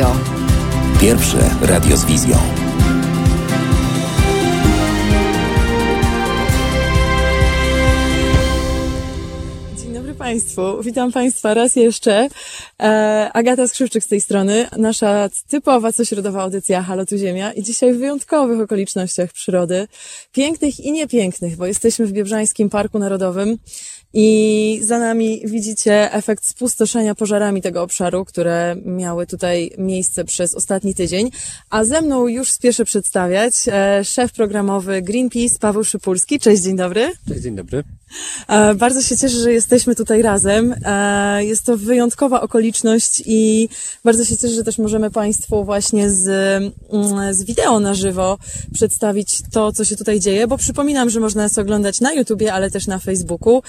Radio. Pierwsze radio z wizją. Dzień dobry Państwu. Witam Państwa raz jeszcze. E, Agata Skrzywczyk z tej strony, nasza typowa cośrodowa audycja Halo tu Ziemia i dzisiaj w wyjątkowych okolicznościach przyrody, pięknych i niepięknych, bo jesteśmy w Biebrzańskim Parku Narodowym i za nami widzicie efekt spustoszenia pożarami tego obszaru, które miały tutaj miejsce przez ostatni tydzień. A ze mną już spieszę przedstawiać e, szef programowy Greenpeace Paweł Szypulski. Cześć, dzień dobry. Cześć, dzień dobry. E, Bardzo się cieszę, że jesteśmy tutaj razem. E, Jest to wyjątkowa okoliczność i bardzo się cieszę, że też możemy Państwu właśnie z, mm, z wideo na żywo przedstawić to, co się tutaj dzieje, bo przypominam, że można nas oglądać na YouTubie, ale też na Facebooku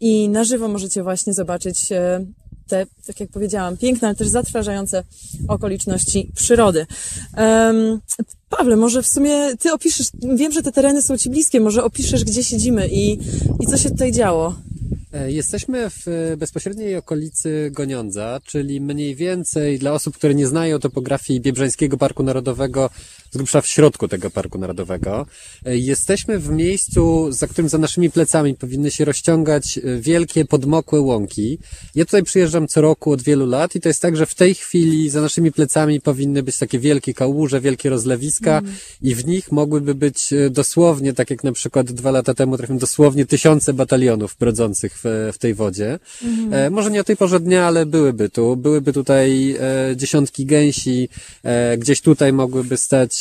i na żywo możecie właśnie zobaczyć e, te, tak jak powiedziałam, piękne, ale też zatrważające okoliczności przyrody. Em, Pawle, może w sumie ty opiszesz, wiem, że te tereny są ci bliskie, może opiszesz, gdzie siedzimy i, i co się tutaj działo. E, Jesteśmy w e, bezpośredniej okolicy Goniądza, czyli mniej więcej dla osób, które nie znają topografii Biebrzańskiego Parku Narodowego, z grubsza w środku tego Parku Narodowego. E, Jesteśmy w miejscu, za którym za naszymi plecami powinny się rozciągać e, wielkie, podmokłe łąki. Ja tutaj przyjeżdżam co roku od wielu lat i to jest tak, że w tej chwili za naszymi plecami powinny być takie wielkie kałuże, wielkie rozlewiska i w nich mogłyby być e, dosłownie, tak jak na przykład dwa lata temu trafiłem, dosłownie tysiące batalionów brodzących w, w tej wodzie. E, może nie o tej porze dnia, ale byłyby tu. Byłyby tutaj e, dziesiątki gęsi, e, gdzieś tutaj mogłyby stać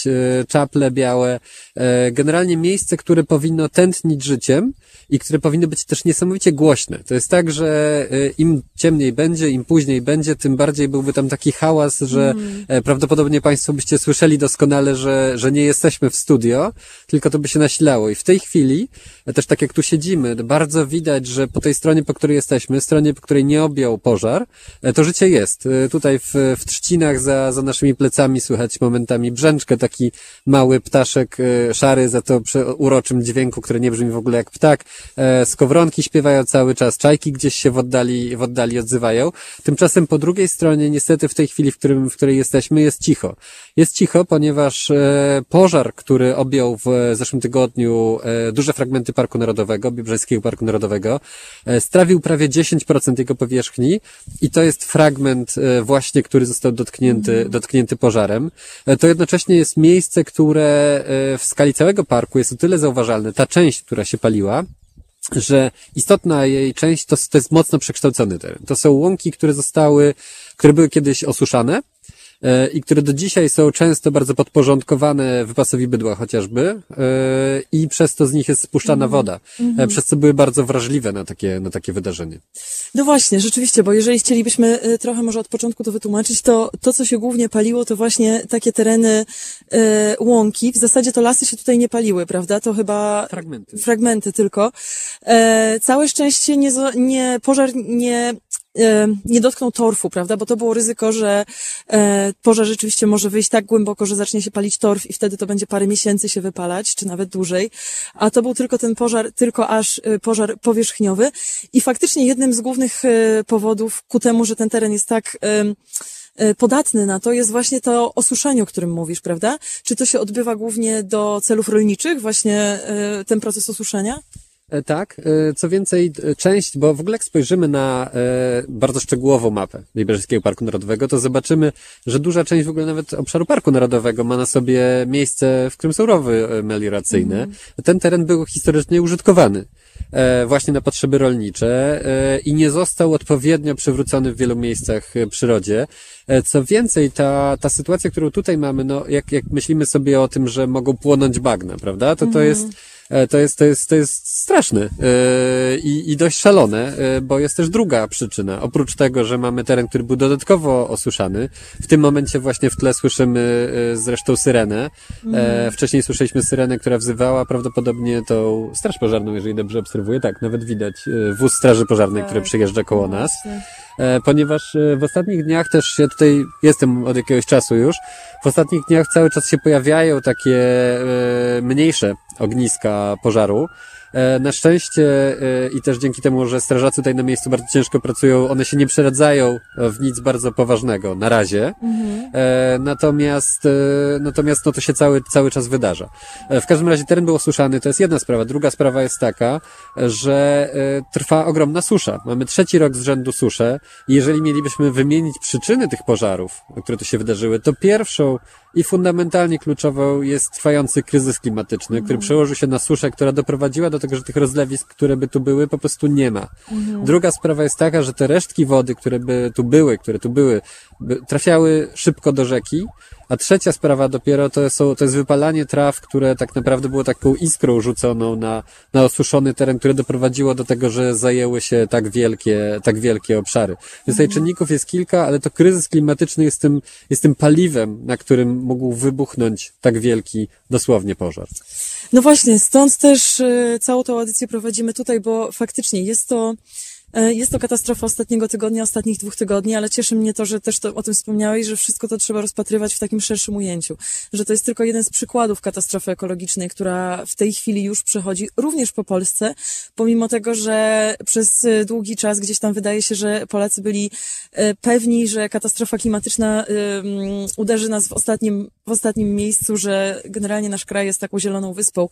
czaple białe. E, generalnie miejsce, które powinno tętnić życiem i które powinny być też niesamowicie głośne. To jest tak, że e, im ciemniej będzie, im później będzie, tym bardziej byłby tam taki hałas, że e, prawdopodobnie Państwo byście słyszeli doskonale, że, że nie jesteśmy w studio, tylko to by się nasilało. I w tej chwili, e, też tak jak tu siedzimy, bardzo widać, że po tej stronie, po której jesteśmy, stronie, po której nie objął pożar, e, to życie jest. Tutaj w, w trzcinach za, za naszymi plecami słychać momentami brzęczkę, taki mały ptaszek szary za to przy uroczym dźwięku, który nie brzmi w ogóle jak ptak. E, Skowronki śpiewają cały czas, czajki gdzieś się w oddali, w oddali odzywają. Tymczasem po drugiej stronie, niestety w tej chwili, w, którym, w której jesteśmy, jest cicho. Jest cicho, ponieważ e, pożar, który objął w zeszłym tygodniu e, duże fragmenty Parku Narodowego, Biebrzańskiego Parku Narodowego, strawił prawie 10% jego powierzchni i to jest fragment właśnie, który został dotknięty, dotknięty pożarem. To jednocześnie jest miejsce, które w skali całego parku jest o tyle zauważalne, ta część, która się paliła, że istotna jej część to, to jest mocno przekształcony teren. To są łąki, które zostały, które były kiedyś osuszane, i które do dzisiaj są często bardzo podporządkowane wypasowi bydła chociażby e, i przez to z nich jest spuszczana woda, e, przez co były bardzo wrażliwe na takie, na takie wydarzenie. No właśnie, rzeczywiście, bo jeżeli chcielibyśmy trochę może od początku to wytłumaczyć, to to, co się głównie paliło, to właśnie takie tereny łąki. W zasadzie to lasy się tutaj nie paliły, prawda? To chyba Fragmenty. fragmenty tylko. E, całe szczęście nie, nie pożar nie e, nie dotknął torfu, prawda? Bo to było ryzyko, że e, pożar rzeczywiście może wyjść tak głęboko, że zacznie się palić torf i wtedy to będzie parę miesięcy się wypalać, czy nawet dłużej. A to był tylko ten pożar, tylko aż e, pożar powierzchniowy. I faktycznie jednym z głównych e, powodów ku temu, że ten teren jest tak e, podatny na to jest właśnie to osuszenie, o którym mówisz, prawda? Czy to się odbywa głównie do celów rolniczych, właśnie e, ten proces osuszenia? E, Tak, e, co więcej, część, bo w ogóle jak spojrzymy na e, bardzo szczegółową mapę Biebrzańskiego Parku Narodowego, to zobaczymy, że duża część w ogóle nawet obszaru Parku Narodowego ma na sobie miejsce, w którym są rowy melioracyjne. Ten teren był historycznie użytkowany właśnie na potrzeby rolnicze i nie został odpowiednio przywrócony w wielu miejscach przyrodzie. Co więcej, ta, ta sytuacja, którą tutaj mamy, no jak, jak myślimy sobie o tym, że mogą płonąć bagna, prawda, to to jest E, To jest, to jest, to jest straszne e, i, i dość szalone, e, bo jest też druga przyczyna. Oprócz tego, że mamy teren, który był dodatkowo osuszany, w tym momencie właśnie w tle słyszymy e, zresztą syrenę. E, Wcześniej słyszeliśmy syrenę, która wzywała prawdopodobnie tą straż pożarną, jeżeli dobrze obserwuję. Tak, nawet widać e, wóz straży pożarnej, który przyjeżdża koło nas. E, ponieważ e, w ostatnich dniach też ja tutaj jestem od jakiegoś czasu już. W ostatnich dniach cały czas się pojawiają takie e, mniejsze ogniska pożaru. E, na szczęście e, i też dzięki temu, że strażacy tutaj na miejscu bardzo ciężko pracują, one się nie przeradzają w nic bardzo poważnego na razie. E, natomiast, natomiast no to się cały, cały czas wydarza. W każdym razie teren był osuszany, to jest jedna sprawa. Druga sprawa jest taka, że trwa ogromna susza. Mamy trzeci rok z rzędu suszę jeżeli mielibyśmy wymienić przyczyny tych pożarów, które tu się wydarzyły, to pierwszą i fundamentalnie kluczową jest trwający kryzys klimatyczny, który przełożył się na suszę, która doprowadziła do tego, że tych rozlewisk, które by tu były, po prostu nie ma. Druga sprawa jest taka, że te resztki wody, które by tu były, które tu były, by trafiały szybko do rzeki, a trzecia sprawa dopiero to, są, to jest wypalanie traw, które tak naprawdę było taką iskrą rzuconą na, na osuszony teren, które doprowadziło do tego, że zajęły się tak wielkie, tak wielkie obszary. Więc tutaj czynników jest kilka, ale to kryzys klimatyczny jest tym, jest tym paliwem, na którym mógł wybuchnąć tak wielki dosłownie pożar. No właśnie, stąd też y, całą tą audycję prowadzimy tutaj, bo faktycznie jest to jest to katastrofa ostatniego tygodnia, ostatnich dwóch tygodni, ale cieszy mnie to, że też to, o tym wspomniałeś, że wszystko to trzeba rozpatrywać w takim szerszym ujęciu. Że to jest tylko jeden z przykładów katastrofy ekologicznej, która w tej chwili już przechodzi również po Polsce, pomimo tego, że przez y, długi czas gdzieś tam wydaje się, że Polacy byli y, pewni, że katastrofa klimatyczna uderzy nas w ostatnim, w ostatnim miejscu, że generalnie nasz kraj jest taką zieloną wyspą.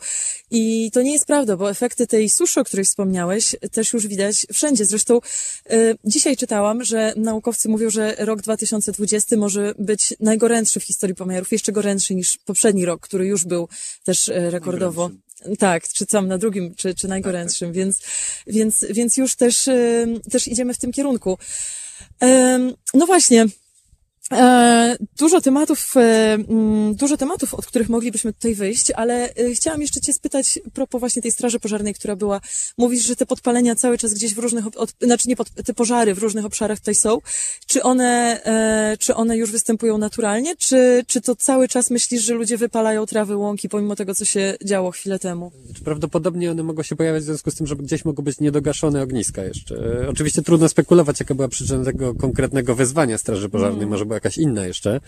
I to nie jest prawda, bo efekty tej suszy, o której wspomniałeś, też już widać wszędzie. Zresztą y, dzisiaj czytałam, że naukowcy mówią, że rok 2020 może być najgorętszy w historii pomiarów, jeszcze gorętszy niż poprzedni rok, który już był też y, rekordowo. Tak, czy tam na drugim, czy, czy najgorętszym, więc, więc, więc już też, y, też idziemy w tym kierunku. Em, No właśnie. E, Dużo tematów, e, mm, dużo tematów, od których moglibyśmy tutaj wyjść, ale e, chciałam jeszcze Cię spytać propos właśnie tej straży pożarnej, która była. Mówisz, że te podpalenia cały czas gdzieś w różnych, od, znaczy nie pod, te pożary w różnych obszarach tutaj są. Czy one, czy one już występują naturalnie, czy, czy to cały czas myślisz, że ludzie wypalają trawy, łąki, pomimo tego, co się działo chwilę temu? Prawdopodobnie one mogą się pojawiać w związku z tym, że gdzieś mogą być niedogaszone ogniska jeszcze. Oczywiście trudno spekulować, jaka była przyczyna tego konkretnego wezwania Straży Pożarnej, może była jakaś inna jeszcze.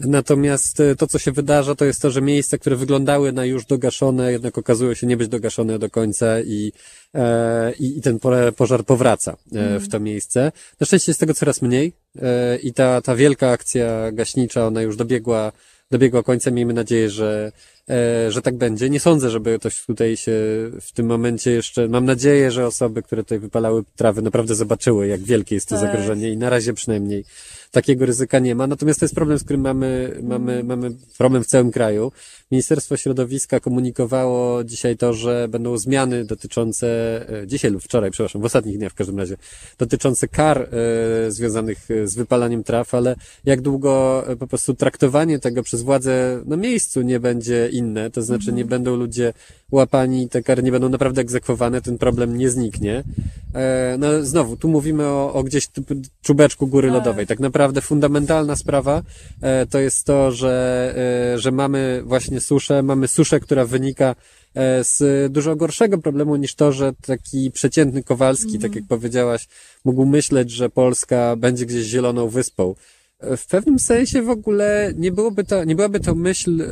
Natomiast e, to, co się wydarza, to jest to, że miejsca, które wyglądały na już dogaszone, jednak okazują się nie być dogaszone do końca i, e, i, ten po- pożar powraca e, w to miejsce. Na szczęście jest tego coraz mniej e, i ta, ta wielka akcja gaśnicza, ona już dobiegła, dobiegła końca. Miejmy nadzieję, że, e, że tak będzie. Nie sądzę, żeby ktoś tutaj się w tym momencie jeszcze, mam nadzieję, że osoby, które tutaj wypalały trawy, naprawdę zobaczyły, jak wielkie jest to Tak. zagrożenie i na razie przynajmniej takiego ryzyka nie ma. Natomiast to jest problem, z którym mamy, mamy, mamy problem w całym kraju. Ministerstwo Środowiska komunikowało dzisiaj to, że będą zmiany dotyczące, e, dzisiaj lub wczoraj, przepraszam, w ostatnich dniach w każdym razie, dotyczące kar e, związanych e, z wypalaniem traw, ale jak długo po prostu traktowanie tego przez władze na miejscu nie będzie inne, to znaczy nie będą ludzie łapani, te kary nie będą naprawdę egzekwowane, ten problem nie zniknie. E, no znowu, tu mówimy o, o gdzieś czubeczku góry Tak. lodowej. Tak naprawdę fundamentalna sprawa e, to jest to, że, e, że mamy właśnie suszę, mamy suszę, która wynika z dużo gorszego problemu niż to, że taki przeciętny Kowalski, tak jak powiedziałaś, mógł myśleć, że Polska będzie gdzieś zieloną wyspą. W pewnym sensie w ogóle nie byłoby to, nie byłaby to myśl e,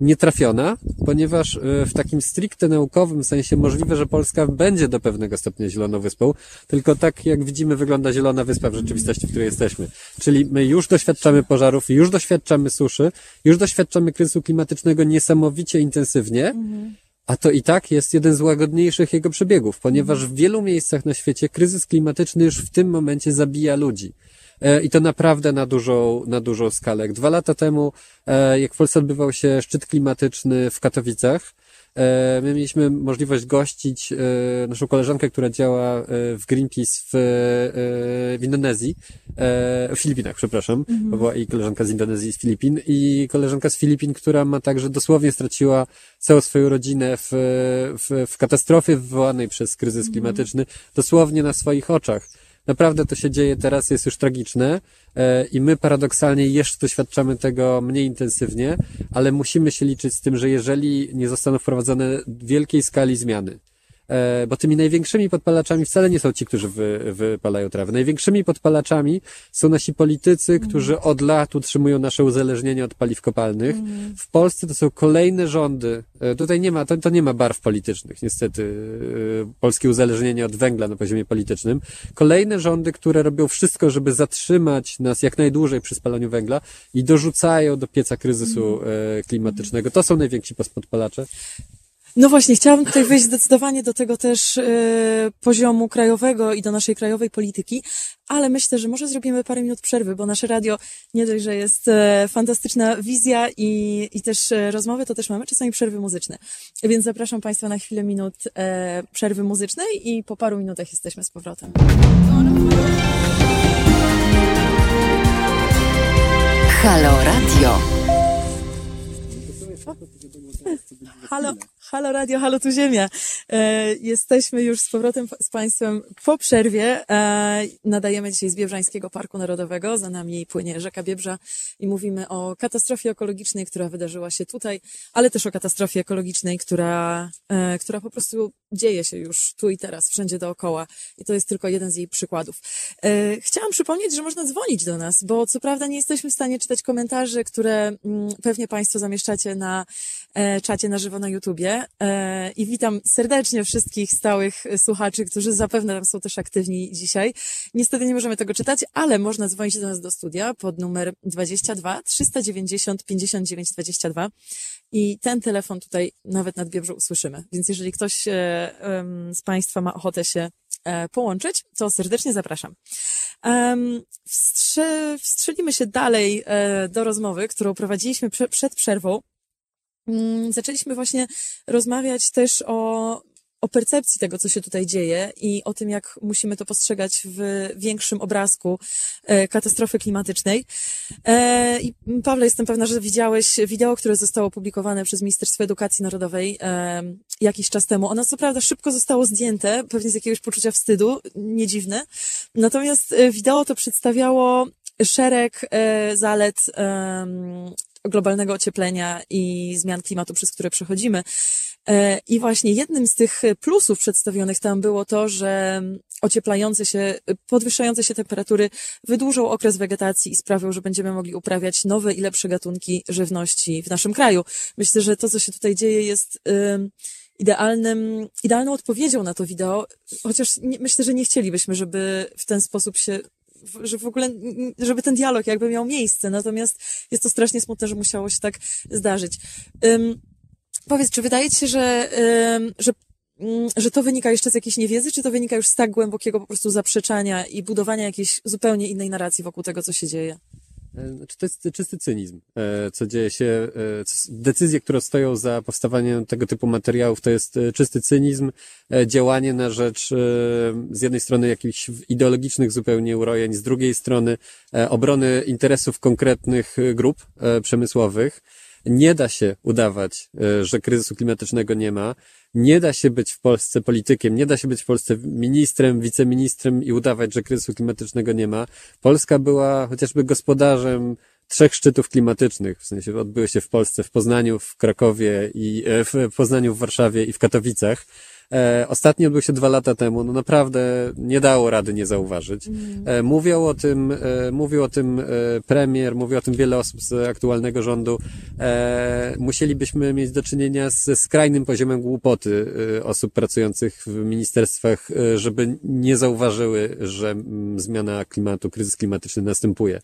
nietrafiona, ponieważ e, w takim stricte naukowym sensie możliwe, że Polska będzie do pewnego stopnia zieloną wyspą, tylko tak jak widzimy wygląda zielona wyspa w rzeczywistości, w której jesteśmy. Czyli my już doświadczamy pożarów, już doświadczamy suszy, już doświadczamy kryzysu klimatycznego niesamowicie intensywnie, a to i tak jest jeden z łagodniejszych jego przebiegów, ponieważ w wielu miejscach na świecie kryzys klimatyczny już w tym momencie zabija ludzi. E, I to naprawdę na dużą, na dużą skalę. Dwa lata temu, e, jak w Polsce odbywał się szczyt klimatyczny w Katowicach, e, my mieliśmy możliwość gościć naszą koleżankę, która działa w Greenpeace w, w Indonezji, w Filipinach, przepraszam, bo była i koleżanka z Indonezji i z Filipin i koleżanka z Filipin, która ma także dosłownie straciła całą swoją rodzinę w, w, w katastrofie wywołanej przez kryzys klimatyczny, dosłownie na swoich oczach. Naprawdę to się dzieje teraz, jest już tragiczne e, i my paradoksalnie jeszcze doświadczamy tego mniej intensywnie, ale musimy się liczyć z tym, że jeżeli nie zostaną wprowadzone wielkiej skali zmiany, bo tymi największymi podpalaczami wcale nie są ci, którzy wy, wypalają trawę. Największymi podpalaczami są nasi politycy, którzy od lat utrzymują nasze uzależnienie od paliw kopalnych. W Polsce to są kolejne rządy. E, Tutaj nie ma, to, to nie ma barw politycznych, niestety. e, Polskie uzależnienie od węgla na poziomie politycznym. Kolejne rządy, które robią wszystko, żeby zatrzymać nas jak najdłużej przy spalaniu węgla i dorzucają do pieca kryzysu e, klimatycznego. To są najwięksi podpalacze. No właśnie, chciałabym tutaj wejść zdecydowanie do tego też e, poziomu krajowego i do naszej krajowej polityki, ale myślę, że może zrobimy parę minut przerwy, bo nasze radio nie dość, że jest e, fantastyczna wizja i, i też e, rozmowy, to też mamy czasami przerwy muzyczne. Więc zapraszam Państwa na chwilę minut przerwy muzycznej i po paru minutach jesteśmy z powrotem. Halo Radio. Halo, halo radio, halo tu ziemia. E, jesteśmy już z powrotem z Państwem po przerwie. E, nadajemy dzisiaj z Biebrzańskiego Parku Narodowego. Za nami płynie rzeka Biebrza i mówimy o katastrofie ekologicznej, która wydarzyła się tutaj, ale też o katastrofie ekologicznej, która, e, która po prostu dzieje się już tu i teraz, wszędzie dookoła. I to jest tylko jeden z jej przykładów. E, chciałam przypomnieć, że można dzwonić do nas, bo co prawda nie jesteśmy w stanie czytać komentarzy, które mm, pewnie Państwo zamieszczacie na e, czacie na żywo na YouTubie. E, I witam serdecznie wszystkich stałych słuchaczy, którzy zapewne tam są też aktywni dzisiaj. Niestety nie możemy tego czytać, ale można dzwonić do nas do studia pod numer 22 390 59 22. I ten telefon tutaj nawet nad Biebrzu usłyszymy. Więc jeżeli ktoś e, z Państwa ma ochotę się e, połączyć, to serdecznie zapraszam. Wstrze, wstrzelimy się dalej do rozmowy, którą prowadziliśmy prze, przed przerwą. Mm, Zaczęliśmy właśnie rozmawiać też o, o percepcji tego, co się tutaj dzieje i o tym, jak musimy to postrzegać w większym obrazku e, katastrofy klimatycznej. E, I Pawle, jestem pewna, że widziałeś wideo, które zostało opublikowane przez Ministerstwo Edukacji Narodowej e, jakiś czas temu. Ono co prawda szybko zostało zdjęte, pewnie z jakiegoś poczucia wstydu, nie dziwne. Natomiast wideo to przedstawiało szereg zalet globalnego ocieplenia i zmian klimatu, przez które przechodzimy. E, I właśnie jednym z tych plusów przedstawionych tam było to, że ocieplające się, podwyższające się temperatury wydłużą okres wegetacji i sprawią, że będziemy mogli uprawiać nowe i lepsze gatunki żywności w naszym kraju. Myślę, że to, co się tutaj dzieje, jest ym, idealnym, idealną odpowiedzią na to wideo, chociaż nie, myślę, że nie chcielibyśmy, żeby w ten sposób się że w ogóle, żeby ten dialog jakby miał miejsce, natomiast jest to strasznie smutne, że musiało się tak zdarzyć. Ym, powiedz, czy wydaje ci się, że, ym, że, mm, że to wynika jeszcze z jakiejś niewiedzy, czy to wynika już z tak głębokiego po prostu zaprzeczania i budowania jakiejś zupełnie innej narracji wokół tego, co się dzieje? Znaczy, to jest czysty cynizm, e, co dzieje się. e, Decyzje, które stoją za powstawaniem tego typu materiałów, to jest czysty cynizm, działanie na rzecz z jednej strony jakichś ideologicznych zupełnie urojeń, z drugiej strony obrony interesów konkretnych grup przemysłowych. Nie da się udawać, e, że kryzysu klimatycznego nie ma. Nie da się być w Polsce politykiem, nie da się być w Polsce ministrem, wiceministrem i udawać, że kryzysu klimatycznego nie ma. Polska była chociażby gospodarzem trzech szczytów klimatycznych, w sensie odbyły się w Polsce, w Poznaniu, w Krakowie i e, w Poznaniu, w Warszawie i w Katowicach. E, ostatni odbył się dwa lata temu, no naprawdę nie dało rady nie zauważyć. E, mówią o tym, e, mówił o tym e, premier, mówi o tym wiele osób z aktualnego rządu. E, musielibyśmy mieć do czynienia ze skrajnym poziomem głupoty e, osób pracujących w ministerstwach, e, żeby nie zauważyły, że mm, zmiana klimatu, kryzys klimatyczny następuje.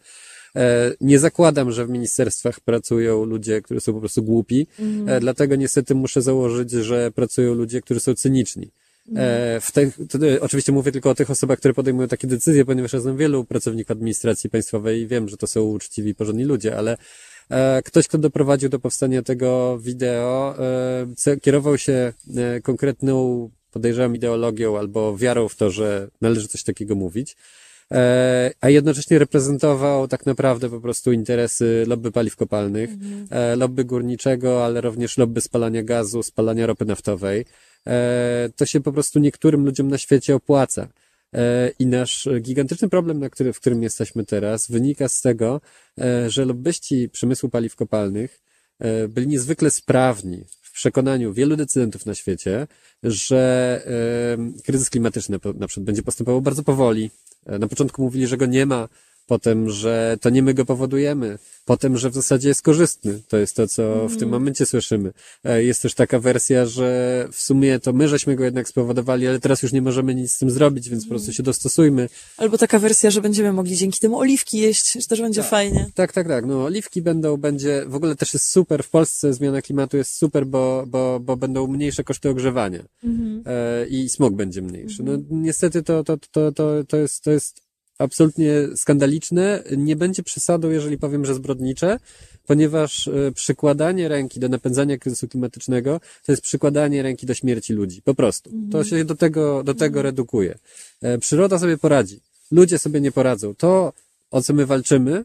E, Nie zakładam, że w ministerstwach pracują ludzie, którzy są po prostu głupi, e, dlatego niestety muszę założyć, że pracują ludzie, którzy są cyniczni. E, W tych, to, oczywiście mówię tylko o tych osobach, które podejmują takie decyzje, ponieważ ja znam wielu pracowników administracji państwowej i wiem, że to są uczciwi, porządni ludzie, ale e, ktoś, kto doprowadził do powstania tego wideo, e, kierował się e, konkretną, podejrzewam, ideologią albo wiarą w to, że należy coś takiego mówić a jednocześnie reprezentował tak naprawdę po prostu interesy lobby paliw kopalnych, e, lobby górniczego, ale również lobby spalania gazu, spalania ropy naftowej. E, to się po prostu niektórym ludziom na świecie opłaca. E, I nasz gigantyczny problem, na który, w którym jesteśmy teraz, wynika z tego, e, że lobbyści przemysłu paliw kopalnych e, byli niezwykle sprawni w przekonaniu wielu decydentów na świecie, że e, kryzys klimatyczny na przykład będzie postępował bardzo powoli. Na początku mówili, że go nie ma, potem, że to nie my go powodujemy, potem, że w zasadzie jest korzystny. To jest to, co w tym mhm. momencie słyszymy. E, jest też taka wersja, że w sumie to my żeśmy go jednak spowodowali, ale teraz już nie możemy nic z tym zrobić, więc po prostu się dostosujmy. Albo taka wersja, że będziemy mogli dzięki temu oliwki jeść, że też będzie tak. fajnie. Tak, tak, tak. No, oliwki będą, będzie, w ogóle też jest super. W Polsce zmiana klimatu jest super, bo, bo, bo będą mniejsze koszty ogrzewania. Mhm. E, I smog będzie mniejszy. No, mhm. niestety to, to, to, to, to jest, to jest absolutnie skandaliczne. Nie będzie przesadą, jeżeli powiem, że zbrodnicze, ponieważ e, przykładanie ręki do napędzania kryzysu klimatycznego to jest przykładanie ręki do śmierci ludzi. Po prostu. To mhm. się do tego, do tego mhm. redukuje. E, przyroda sobie poradzi. Ludzie sobie nie poradzą. To, o co my walczymy,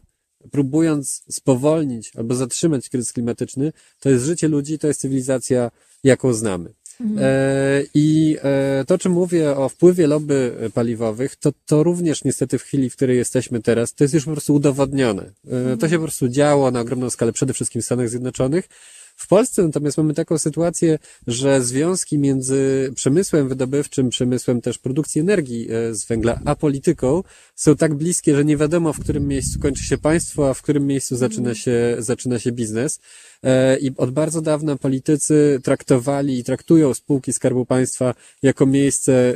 próbując spowolnić albo zatrzymać kryzys klimatyczny, to jest życie ludzi, to jest cywilizacja, jaką znamy. Mhm. E, I e, to, czym mówię o wpływie lobby paliwowych, to, to również niestety w chwili, w której jesteśmy teraz, to jest już po prostu udowodnione. E, mhm. To się po prostu działo na ogromną skalę, przede wszystkim w Stanach Zjednoczonych. W Polsce natomiast mamy taką sytuację, że związki między przemysłem wydobywczym, przemysłem też produkcji energii z węgla, a polityką są tak bliskie, że nie wiadomo, w którym miejscu kończy się państwo, a w którym miejscu zaczyna mhm. się, zaczyna się biznes. E, i od bardzo dawna politycy traktowali i traktują spółki Skarbu Państwa jako miejsce, e,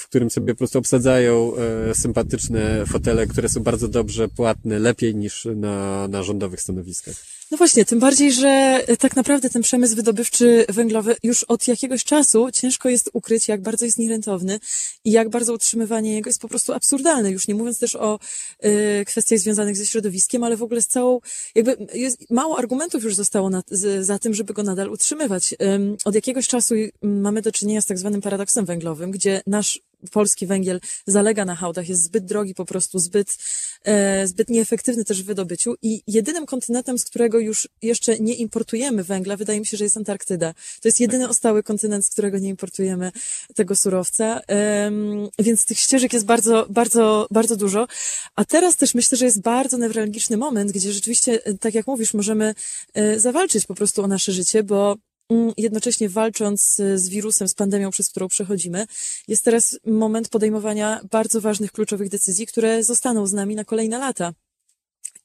w którym sobie po prostu obsadzają e, sympatyczne fotele, które są bardzo dobrze płatne, lepiej niż na, na rządowych stanowiskach. No właśnie, tym bardziej, że tak naprawdę ten przemysł wydobywczy węglowy już od jakiegoś czasu ciężko jest ukryć, jak bardzo jest nierentowny i jak bardzo utrzymywanie jego jest po prostu absurdalne. Już nie mówiąc też o y, kwestiach związanych ze środowiskiem, ale w ogóle z całą, jakby jest, mało argumentów już zostało na, z, za tym, żeby go nadal utrzymywać. Y, od jakiegoś czasu mamy do czynienia z tak zwanym paradoksem węglowym, gdzie nasz polski węgiel zalega na hałdach, jest zbyt drogi, po prostu zbyt, e, zbyt nieefektywny też w wydobyciu i jedynym kontynentem, z którego już jeszcze nie importujemy węgla, wydaje mi się, że jest Antarktyda. To jest jedyny ostały kontynent, z którego nie importujemy tego surowca, e, więc tych ścieżek jest bardzo, bardzo, bardzo dużo. A teraz też myślę, że jest bardzo newralgiczny moment, gdzie rzeczywiście, e, tak jak mówisz, możemy e, zawalczyć po prostu o nasze życie, bo jednocześnie walcząc z wirusem, z pandemią, przez którą przechodzimy, jest teraz moment podejmowania bardzo ważnych, kluczowych decyzji, które zostaną z nami na kolejne lata.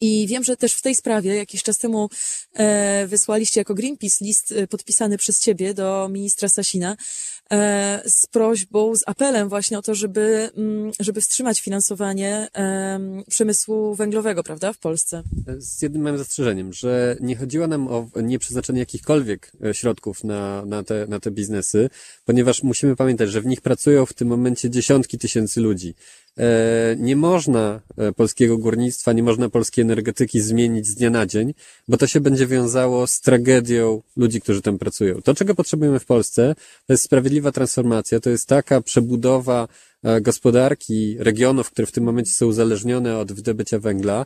I wiem, że też w tej sprawie jakiś czas temu e, wysłaliście jako Greenpeace list e, podpisany przez ciebie do ministra Sasina e, z prośbą, z apelem właśnie o to, żeby, mm, żeby wstrzymać finansowanie e, przemysłu węglowego, prawda, w Polsce. Z jednym małym zastrzeżeniem, że nie chodziło nam o nieprzeznaczenie jakichkolwiek e, środków na, na, te, na te biznesy, ponieważ musimy pamiętać, że w nich pracują w tym momencie dziesiątki tysięcy ludzi. E, nie można e, polskiego górnictwa, nie można polskiej energetyki zmienić z dnia na dzień, bo to się będzie wiązało z tragedią ludzi, którzy tam pracują. To, czego potrzebujemy w Polsce, to jest sprawiedliwa transformacja, to jest taka przebudowa e, gospodarki regionów, które w tym momencie są uzależnione od wydobycia węgla,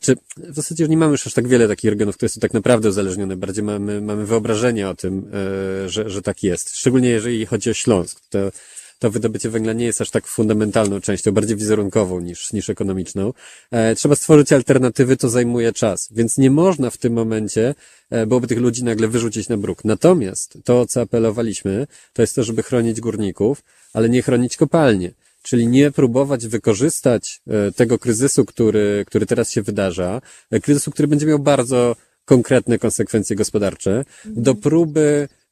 czy w zasadzie nie mamy już aż tak wiele takich regionów, które są tak naprawdę uzależnione, bardziej mamy, mamy wyobrażenie o tym, że, że tak jest. Szczególnie jeżeli chodzi o Śląsk. To to wydobycie węgla nie jest aż tak fundamentalną częścią, bardziej wizerunkową niż, niż ekonomiczną. E, trzeba stworzyć alternatywy, to zajmuje czas, więc nie można w tym momencie e, byłoby tych ludzi nagle wyrzucić na bruk. Natomiast to, o co apelowaliśmy, to jest to, żeby chronić górników, ale nie chronić kopalnie czyli nie próbować wykorzystać e, tego kryzysu, który, który teraz się wydarza, e, kryzysu, który będzie miał bardzo konkretne konsekwencje gospodarcze, do próby e,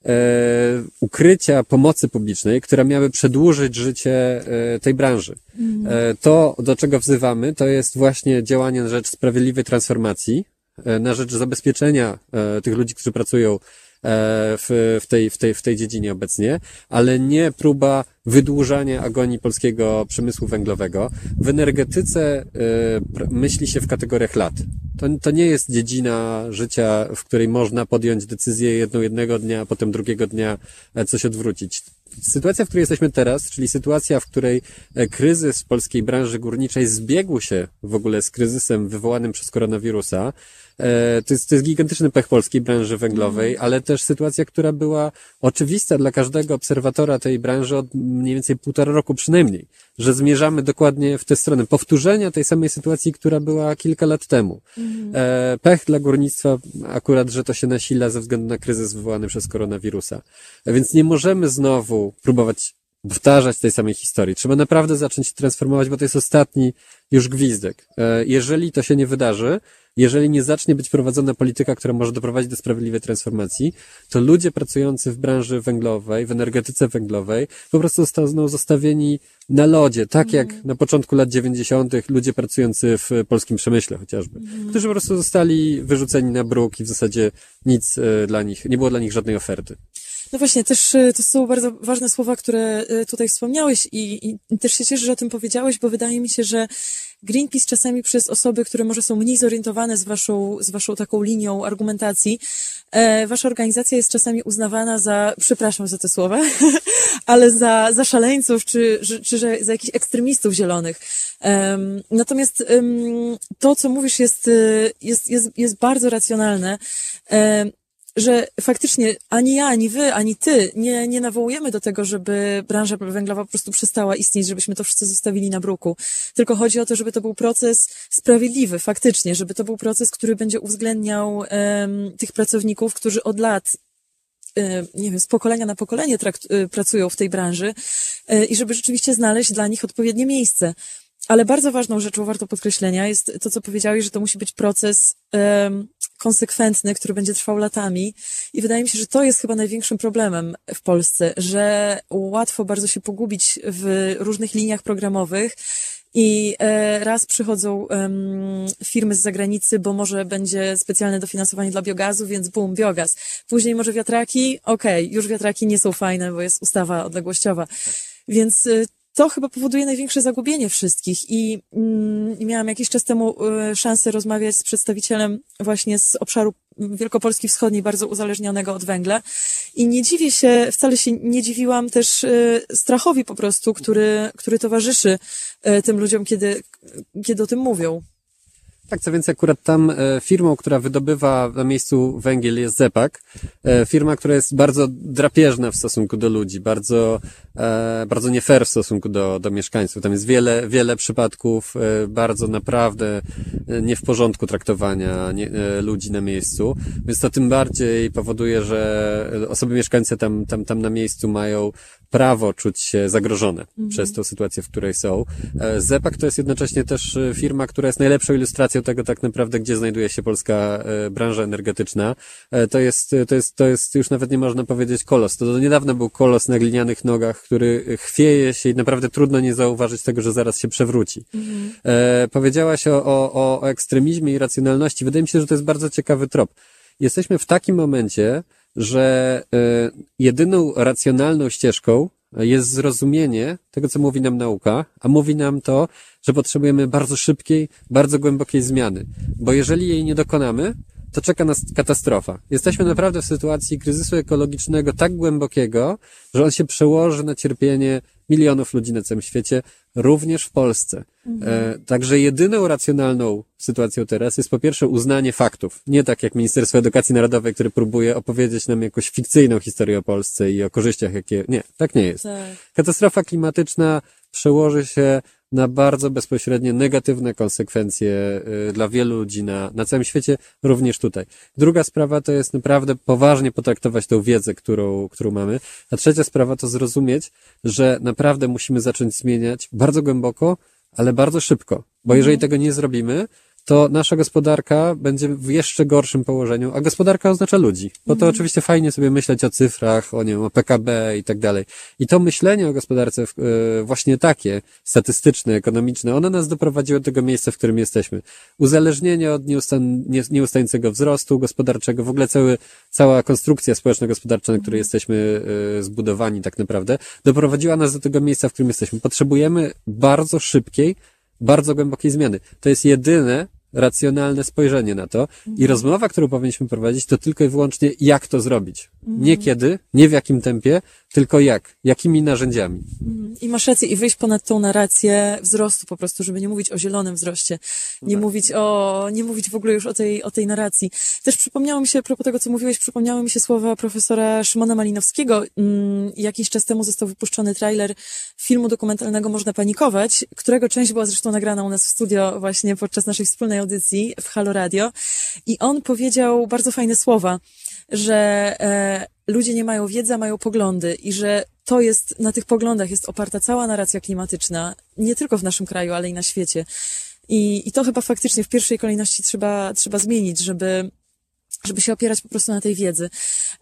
ukrycia pomocy publicznej, która miałaby przedłużyć życie e, tej branży. Mhm. E, to, do czego wzywamy, to jest właśnie działanie na rzecz sprawiedliwej transformacji, e, na rzecz zabezpieczenia e, tych ludzi, którzy pracują E, w, w, tej, w, tej, w tej dziedzinie obecnie, ale nie próba wydłużania agonii polskiego przemysłu węglowego. W energetyce e, myśli się w kategoriach lat. To, to nie jest dziedzina życia, w której można podjąć decyzję jedną jednego dnia, a potem drugiego dnia e, coś odwrócić. sytuacja, w której jesteśmy teraz, czyli sytuacja, w której e, kryzys polskiej branży górniczej zbiegł się w ogóle z kryzysem wywołanym przez koronawirusa, E, to jest, to jest gigantyczny pech polskiej branży węglowej, ale też sytuacja, która była oczywista dla każdego obserwatora tej branży od mniej więcej półtora roku przynajmniej, że zmierzamy dokładnie w tę stronę powtórzenia tej samej sytuacji, która była kilka lat temu. Mhm. Pech dla górnictwa akurat, że to się nasila ze względu na kryzys wywołany przez koronawirusa. Więc nie możemy znowu próbować powtarzać tej samej historii. Trzeba naprawdę zacząć się transformować, bo to jest ostatni już gwizdek. E, jeżeli to się nie wydarzy, jeżeli nie zacznie być prowadzona polityka, która może doprowadzić do sprawiedliwej transformacji, to ludzie pracujący w branży węglowej, w energetyce węglowej, po prostu zostaną zostawieni na lodzie, tak jak mm. na początku lat 90. ludzie pracujący w polskim przemyśle chociażby, mm. którzy po prostu zostali wyrzuceni na bruk i w zasadzie nic e, dla nich, nie było dla nich żadnej oferty. No właśnie, też e, to są bardzo ważne słowa, które e, tutaj wspomniałeś i, i, też się cieszę, że o tym powiedziałeś, bo wydaje mi się, że Greenpeace czasami przez osoby, które może są mniej zorientowane z waszą, z waszą taką linią argumentacji, e, wasza organizacja jest czasami uznawana za, przepraszam za te słowa, ale za, za szaleńców, czy, czy, czy za jakichś ekstremistów zielonych. Natomiast to, co mówisz, jest, jest, jest, jest bardzo racjonalne. Że faktycznie ani ja, ani wy, ani ty nie, nie nawołujemy do tego, żeby branża węglowa po prostu przestała istnieć, żebyśmy to wszyscy zostawili na bruku. Tylko chodzi o to, żeby to był proces sprawiedliwy, faktycznie, żeby to był proces, który będzie uwzględniał um, tych pracowników, którzy od lat nie wiem, z pokolenia na pokolenie trakt, y, pracują w tej branży y, i żeby rzeczywiście znaleźć dla nich odpowiednie miejsce. Ale bardzo ważną rzeczą, warto podkreślenia, jest to, co powiedziałeś, że to musi być proces um, konsekwentny, który będzie trwał latami. I wydaje mi się, że to jest chyba największym problemem w Polsce, że łatwo bardzo się pogubić w różnych liniach programowych. I e, raz przychodzą um, firmy z zagranicy, bo może będzie specjalne dofinansowanie dla biogazu, więc bum, biogaz. Później może wiatraki, okej, okay, już wiatraki nie są fajne, bo jest ustawa odległościowa. Więc to chyba powoduje największe zagubienie wszystkich i mm, miałam jakiś czas temu y, szansę rozmawiać z przedstawicielem właśnie z obszaru Wielkopolski Wschodniej, bardzo uzależnionego od węgla i nie dziwię się, wcale się nie dziwiłam też y, strachowi po prostu, który, który towarzyszy y, tym ludziom, kiedy, kiedy o tym mówią. Tak, co więcej, akurat tam e, firmą, która wydobywa na miejscu węgiel jest Zepak. E, firma, która jest bardzo drapieżna w stosunku do ludzi, bardzo, e, bardzo nie fair w stosunku do, do mieszkańców. Tam jest wiele, wiele przypadków bardzo naprawdę nie w porządku traktowania nie, ludzi na miejscu, więc to tym bardziej powoduje, że osoby mieszkańce tam, tam, tam na miejscu mają prawo czuć się zagrożone mhm. przez tą sytuację, w której są. Zepak to jest jednocześnie też firma, która jest najlepszą ilustracją tego tak naprawdę, gdzie znajduje się polska e, branża energetyczna. E, to jest, to jest, to jest już nawet nie można powiedzieć kolos. To do niedawna był kolos na glinianych nogach, który chwieje się i naprawdę trudno nie zauważyć tego, że zaraz się przewróci. Mhm. E, powiedziałaś o, o, o ekstremizmie i racjonalności. Wydaje mi się, że to jest bardzo ciekawy trop. Jesteśmy w takim momencie, że e, jedyną racjonalną ścieżką jest zrozumienie tego, co mówi nam nauka, a mówi nam to, że potrzebujemy bardzo szybkiej, bardzo głębokiej zmiany. Bo jeżeli jej nie dokonamy, to czeka nas katastrofa. Jesteśmy naprawdę w sytuacji kryzysu ekologicznego tak głębokiego, że on się przełoży na cierpienie milionów ludzi na całym świecie, również w Polsce. Mhm. E, także jedyną racjonalną sytuacją teraz jest po pierwsze uznanie faktów. Nie tak jak Ministerstwo Edukacji Narodowej, które próbuje opowiedzieć nam jakąś fikcyjną historię o Polsce i o korzyściach, jakie. Nie, tak nie jest. Tak. Katastrofa klimatyczna przełoży się na bardzo bezpośrednie negatywne konsekwencje y, dla wielu ludzi na, na całym świecie, również tutaj. Druga sprawa to jest naprawdę poważnie potraktować tą wiedzę, którą, którą mamy. A trzecia sprawa to zrozumieć, że naprawdę musimy zacząć zmieniać bardzo głęboko, ale bardzo szybko. Bo jeżeli mhm. tego nie zrobimy, to nasza gospodarka będzie w jeszcze gorszym położeniu, a gospodarka oznacza ludzi. Bo to mhm. oczywiście fajnie sobie myśleć o cyfrach, o nie wiem, o PKB i tak dalej. I to myślenie o gospodarce e, właśnie takie, statystyczne, ekonomiczne, ono nas doprowadziło do tego miejsca, w którym jesteśmy. Uzależnienie od nieustan, nie, nieustającego wzrostu gospodarczego, w ogóle cały, cała konstrukcja społeczno-gospodarcza, na której mhm. jesteśmy e, zbudowani tak naprawdę, doprowadziła nas do tego miejsca, w którym jesteśmy. Potrzebujemy bardzo szybkiej, bardzo głębokiej zmiany. To jest jedyne racjonalne spojrzenie na to i rozmowa, którą powinniśmy prowadzić, to tylko i wyłącznie jak to zrobić. Nie kiedy, nie w jakim tempie, tylko jak, jakimi narzędziami. I masz rację, i wyjść ponad tą narrację wzrostu po prostu, żeby nie mówić o zielonym wzroście, nie mówić o, nie mówić w ogóle już o tej, o tej narracji. Też przypomniało mi się, a propos tego, co mówiłeś, przypomniały mi się słowa profesora Szymona Malinowskiego. Mm, Jakiś czas temu został wypuszczony trailer filmu dokumentalnego Można Panikować, którego część była zresztą nagrana u nas w studio właśnie podczas naszej wspólnej audycji w Halo Radio. I on powiedział bardzo fajne słowa, że e, ludzie nie mają wiedzy, a mają poglądy i że to jest, na tych poglądach jest oparta cała narracja klimatyczna, nie tylko w naszym kraju, ale i na świecie. I, i to chyba faktycznie w pierwszej kolejności trzeba, trzeba zmienić, żeby, żeby się opierać po prostu na tej wiedzy.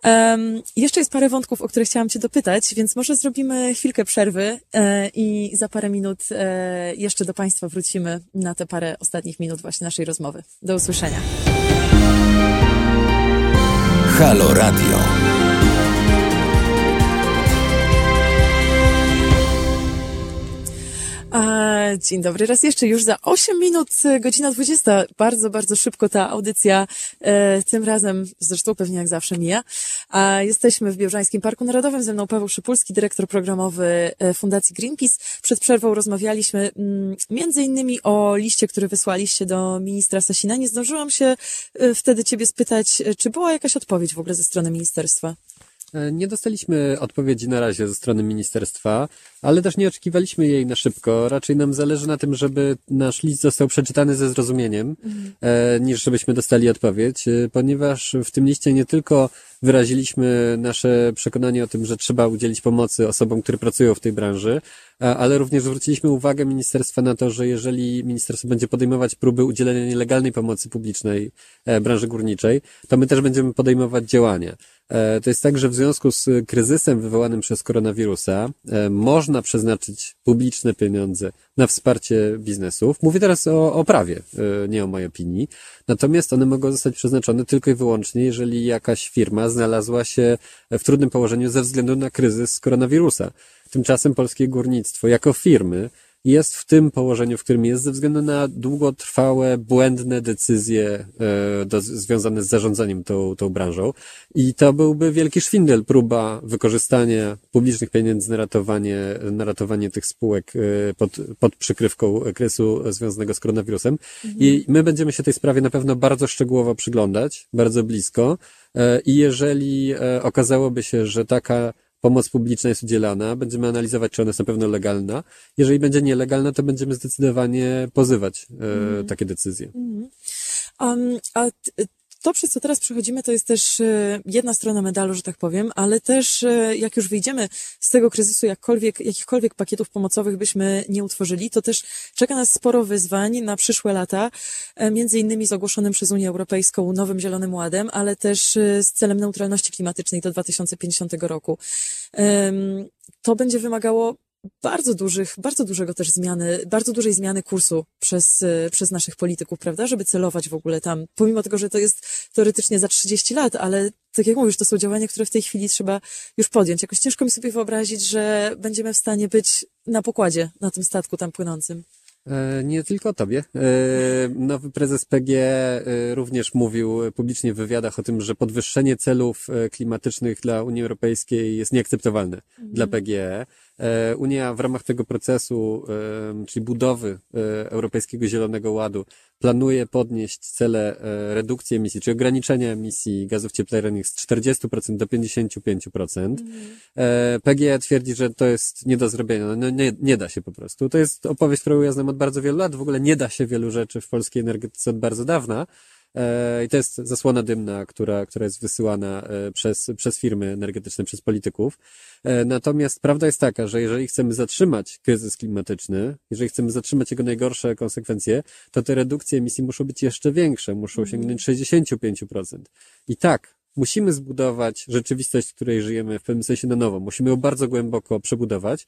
Um, jeszcze jest parę wątków, o które chciałam Cię dopytać, więc może zrobimy chwilkę przerwy e, i za parę minut e, jeszcze do Państwa wrócimy na te parę ostatnich minut właśnie naszej rozmowy. Do usłyszenia. Halo Radio. Dzień dobry, raz jeszcze już za 8 minut, e, godzina 20. Bardzo, bardzo szybko ta audycja e, tym razem, zresztą pewnie jak zawsze mija. Jesteśmy w Białżańskim Parku Narodowym, ze mną Paweł Szypulski, dyrektor programowy e, Fundacji Greenpeace. Przed przerwą rozmawialiśmy mm, między innymi o liście, który wysłaliście do ministra Sasina. Nie zdążyłam się e, wtedy ciebie spytać, czy była jakaś odpowiedź w ogóle ze strony ministerstwa? E, Nie dostaliśmy odpowiedzi na razie ze strony ministerstwa, ale też nie oczekiwaliśmy jej na szybko. Raczej nam zależy na tym, żeby nasz list został przeczytany ze zrozumieniem, e, niż żebyśmy dostali odpowiedź, e, ponieważ w tym liście nie tylko wyraziliśmy nasze przekonanie o tym, że trzeba udzielić pomocy osobom, które pracują w tej branży, ale również zwróciliśmy uwagę ministerstwa na to, że jeżeli ministerstwo będzie podejmować próby udzielenia nielegalnej pomocy publicznej branży górniczej, to my też będziemy podejmować działania. E, To jest tak, że w związku z kryzysem wywołanym przez koronawirusa e, można przeznaczyć publiczne pieniądze na wsparcie biznesów. Mówię teraz o, o prawie, e, nie o mojej opinii. Natomiast one mogą zostać przeznaczone tylko i wyłącznie, jeżeli jakaś firma znalazła się w trudnym położeniu ze względu na kryzys koronawirusa. Tymczasem polskie górnictwo jako firmy jest w tym położeniu, w którym jest ze względu na długotrwałe, błędne decyzje e, do, związane z zarządzaniem tą, tą branżą. I to byłby wielki szwindel, próba wykorzystania publicznych pieniędzy na ratowanie, na ratowanie tych spółek e, pod, pod przykrywką kryzysu związanego z koronawirusem. I my będziemy się tej sprawie na pewno bardzo szczegółowo przyglądać, bardzo blisko. E, I jeżeli okazałoby się, że taka pomoc publiczna jest udzielana, będziemy analizować, czy ona jest na pewno legalna. Jeżeli będzie nielegalna, to będziemy zdecydowanie pozywać e, takie decyzje. Um, a to, przez co teraz przechodzimy, to jest też e, jedna strona medalu, że tak powiem, ale też e, jak już wyjdziemy z tego kryzysu, jakkolwiek, jakichkolwiek pakietów pomocowych byśmy nie utworzyli, to też czeka nas sporo wyzwań na przyszłe lata, e, między innymi z ogłoszonym przez Unię Europejską nowym Zielonym Ładem, ale też z celem neutralności klimatycznej do 2050 roku. To będzie wymagało bardzo dużych, bardzo dużego też zmiany, bardzo dużej zmiany kursu przez, przez naszych polityków, prawda, żeby celować w ogóle tam, pomimo tego, że to jest teoretycznie za 30 lat, ale tak jak mówisz, to są działania, które w tej chwili trzeba już podjąć. Jakoś ciężko mi sobie wyobrazić, że będziemy w stanie być na pokładzie na tym statku tam płynącym. E, Nie tylko tobie. E, Nowy prezes PG e, również mówił publicznie w wywiadach o tym, że podwyższenie celów klimatycznych dla Unii Europejskiej jest nieakceptowalne dla PGE. E, Unia w ramach tego procesu, e, czyli budowy e, Europejskiego Zielonego Ładu, planuje podnieść cele redukcji emisji, czyli ograniczenia emisji gazów cieplarnianych z 40% do 55%. E, PGE twierdzi, że to jest nie do zrobienia. No, nie, nie da się po prostu. To jest opowieść, którą ja znam od bardzo wielu lat. W ogóle nie da się wielu rzeczy w polskiej energetyce od bardzo dawna. E, I to jest zasłona dymna, która, która jest wysyłana e, przez, przez firmy energetyczne, przez polityków. E, Natomiast prawda jest taka, że jeżeli chcemy zatrzymać kryzys klimatyczny, jeżeli chcemy zatrzymać jego najgorsze konsekwencje, to te redukcje emisji muszą być jeszcze większe, muszą sięgnąć 65%. I tak, musimy zbudować rzeczywistość, w której żyjemy w pewnym sensie na nowo. Musimy ją bardzo głęboko przebudować,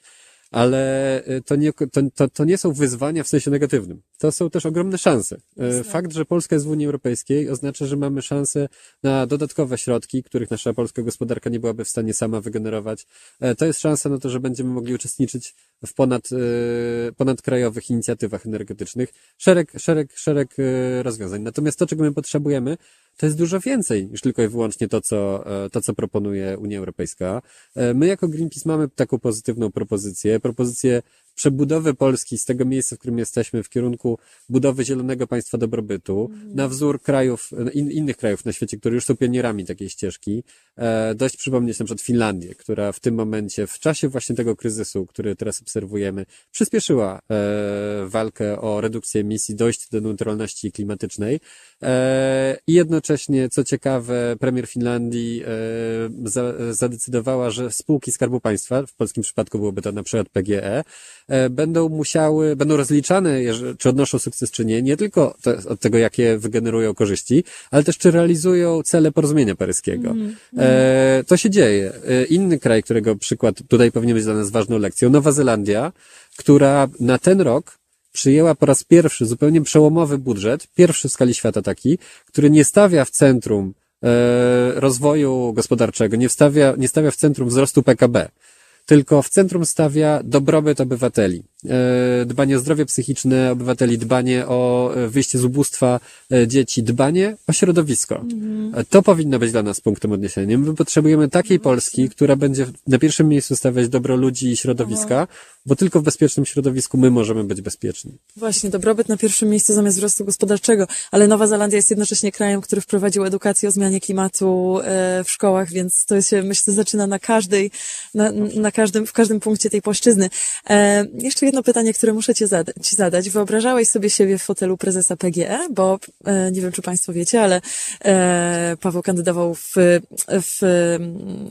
ale to nie, to, to, to nie są wyzwania w sensie negatywnym. To są też ogromne szanse. Y, Fakt, że Polska jest w Unii Europejskiej oznacza, że mamy szansę na dodatkowe środki, których nasza polska gospodarka nie byłaby w stanie sama wygenerować. E, To jest szansa na to, że będziemy mogli uczestniczyć w ponad, e, ponadkrajowych inicjatywach energetycznych szereg, szereg, szereg e, rozwiązań. Natomiast to, czego my potrzebujemy, to jest dużo więcej niż tylko i wyłącznie to, co, e, to, co proponuje Unia Europejska. E, my jako Greenpeace mamy taką pozytywną propozycję, propozycję przebudowy Polski z tego miejsca, w którym jesteśmy, w kierunku budowy zielonego państwa dobrobytu, mm. na wzór krajów, in, innych krajów na świecie, które już są pionierami takiej ścieżki. E, dość przypomnieć na przykład Finlandię, która w tym momencie, w czasie właśnie tego kryzysu, który teraz obserwujemy, przyspieszyła e, walkę o redukcję emisji, dojść do neutralności klimatycznej. E, I jednocześnie, co ciekawe, premier Finlandii e, za, zadecydowała, że spółki Skarbu Państwa, w polskim przypadku byłoby to na przykład PGE, będą musiały, będą rozliczane, czy odnoszą sukces, czy nie, nie tylko od tego, jakie wygenerują korzyści, ale też czy realizują cele porozumienia paryskiego. Mm, mm. To się dzieje. Inny kraj, którego przykład tutaj powinien być dla nas ważną lekcją, Nowa Zelandia, która na ten rok przyjęła po raz pierwszy zupełnie przełomowy budżet, pierwszy w skali świata taki, który nie stawia w centrum e, rozwoju gospodarczego, nie stawia, nie stawia w centrum wzrostu PKB, tylko w centrum stawia dobrobyt obywateli. E, dbanie o zdrowie psychiczne obywateli, dbanie o e, wyjście z ubóstwa e, dzieci, dbanie o środowisko. Mhm. To powinno być dla nas punktem odniesienia. My potrzebujemy takiej no Polski, która będzie na pierwszym miejscu stawiać dobro ludzi i środowiska, bo tylko w bezpiecznym środowisku my możemy być bezpieczni. Właśnie, dobrobyt na pierwszym miejscu zamiast wzrostu gospodarczego, ale Nowa Zelandia jest jednocześnie krajem, który wprowadził edukację o zmianie klimatu w szkołach, więc to się, myślę, zaczyna na każdej, na, na każdym, w każdym punkcie tej płaszczyzny. Jeszcze jedno pytanie, które muszę ci zadać. Ci zadać. Wyobrażałeś sobie siebie w fotelu prezesa PGE, bo e, nie wiem, czy Państwo wiecie, ale e, Paweł kandydował w, w,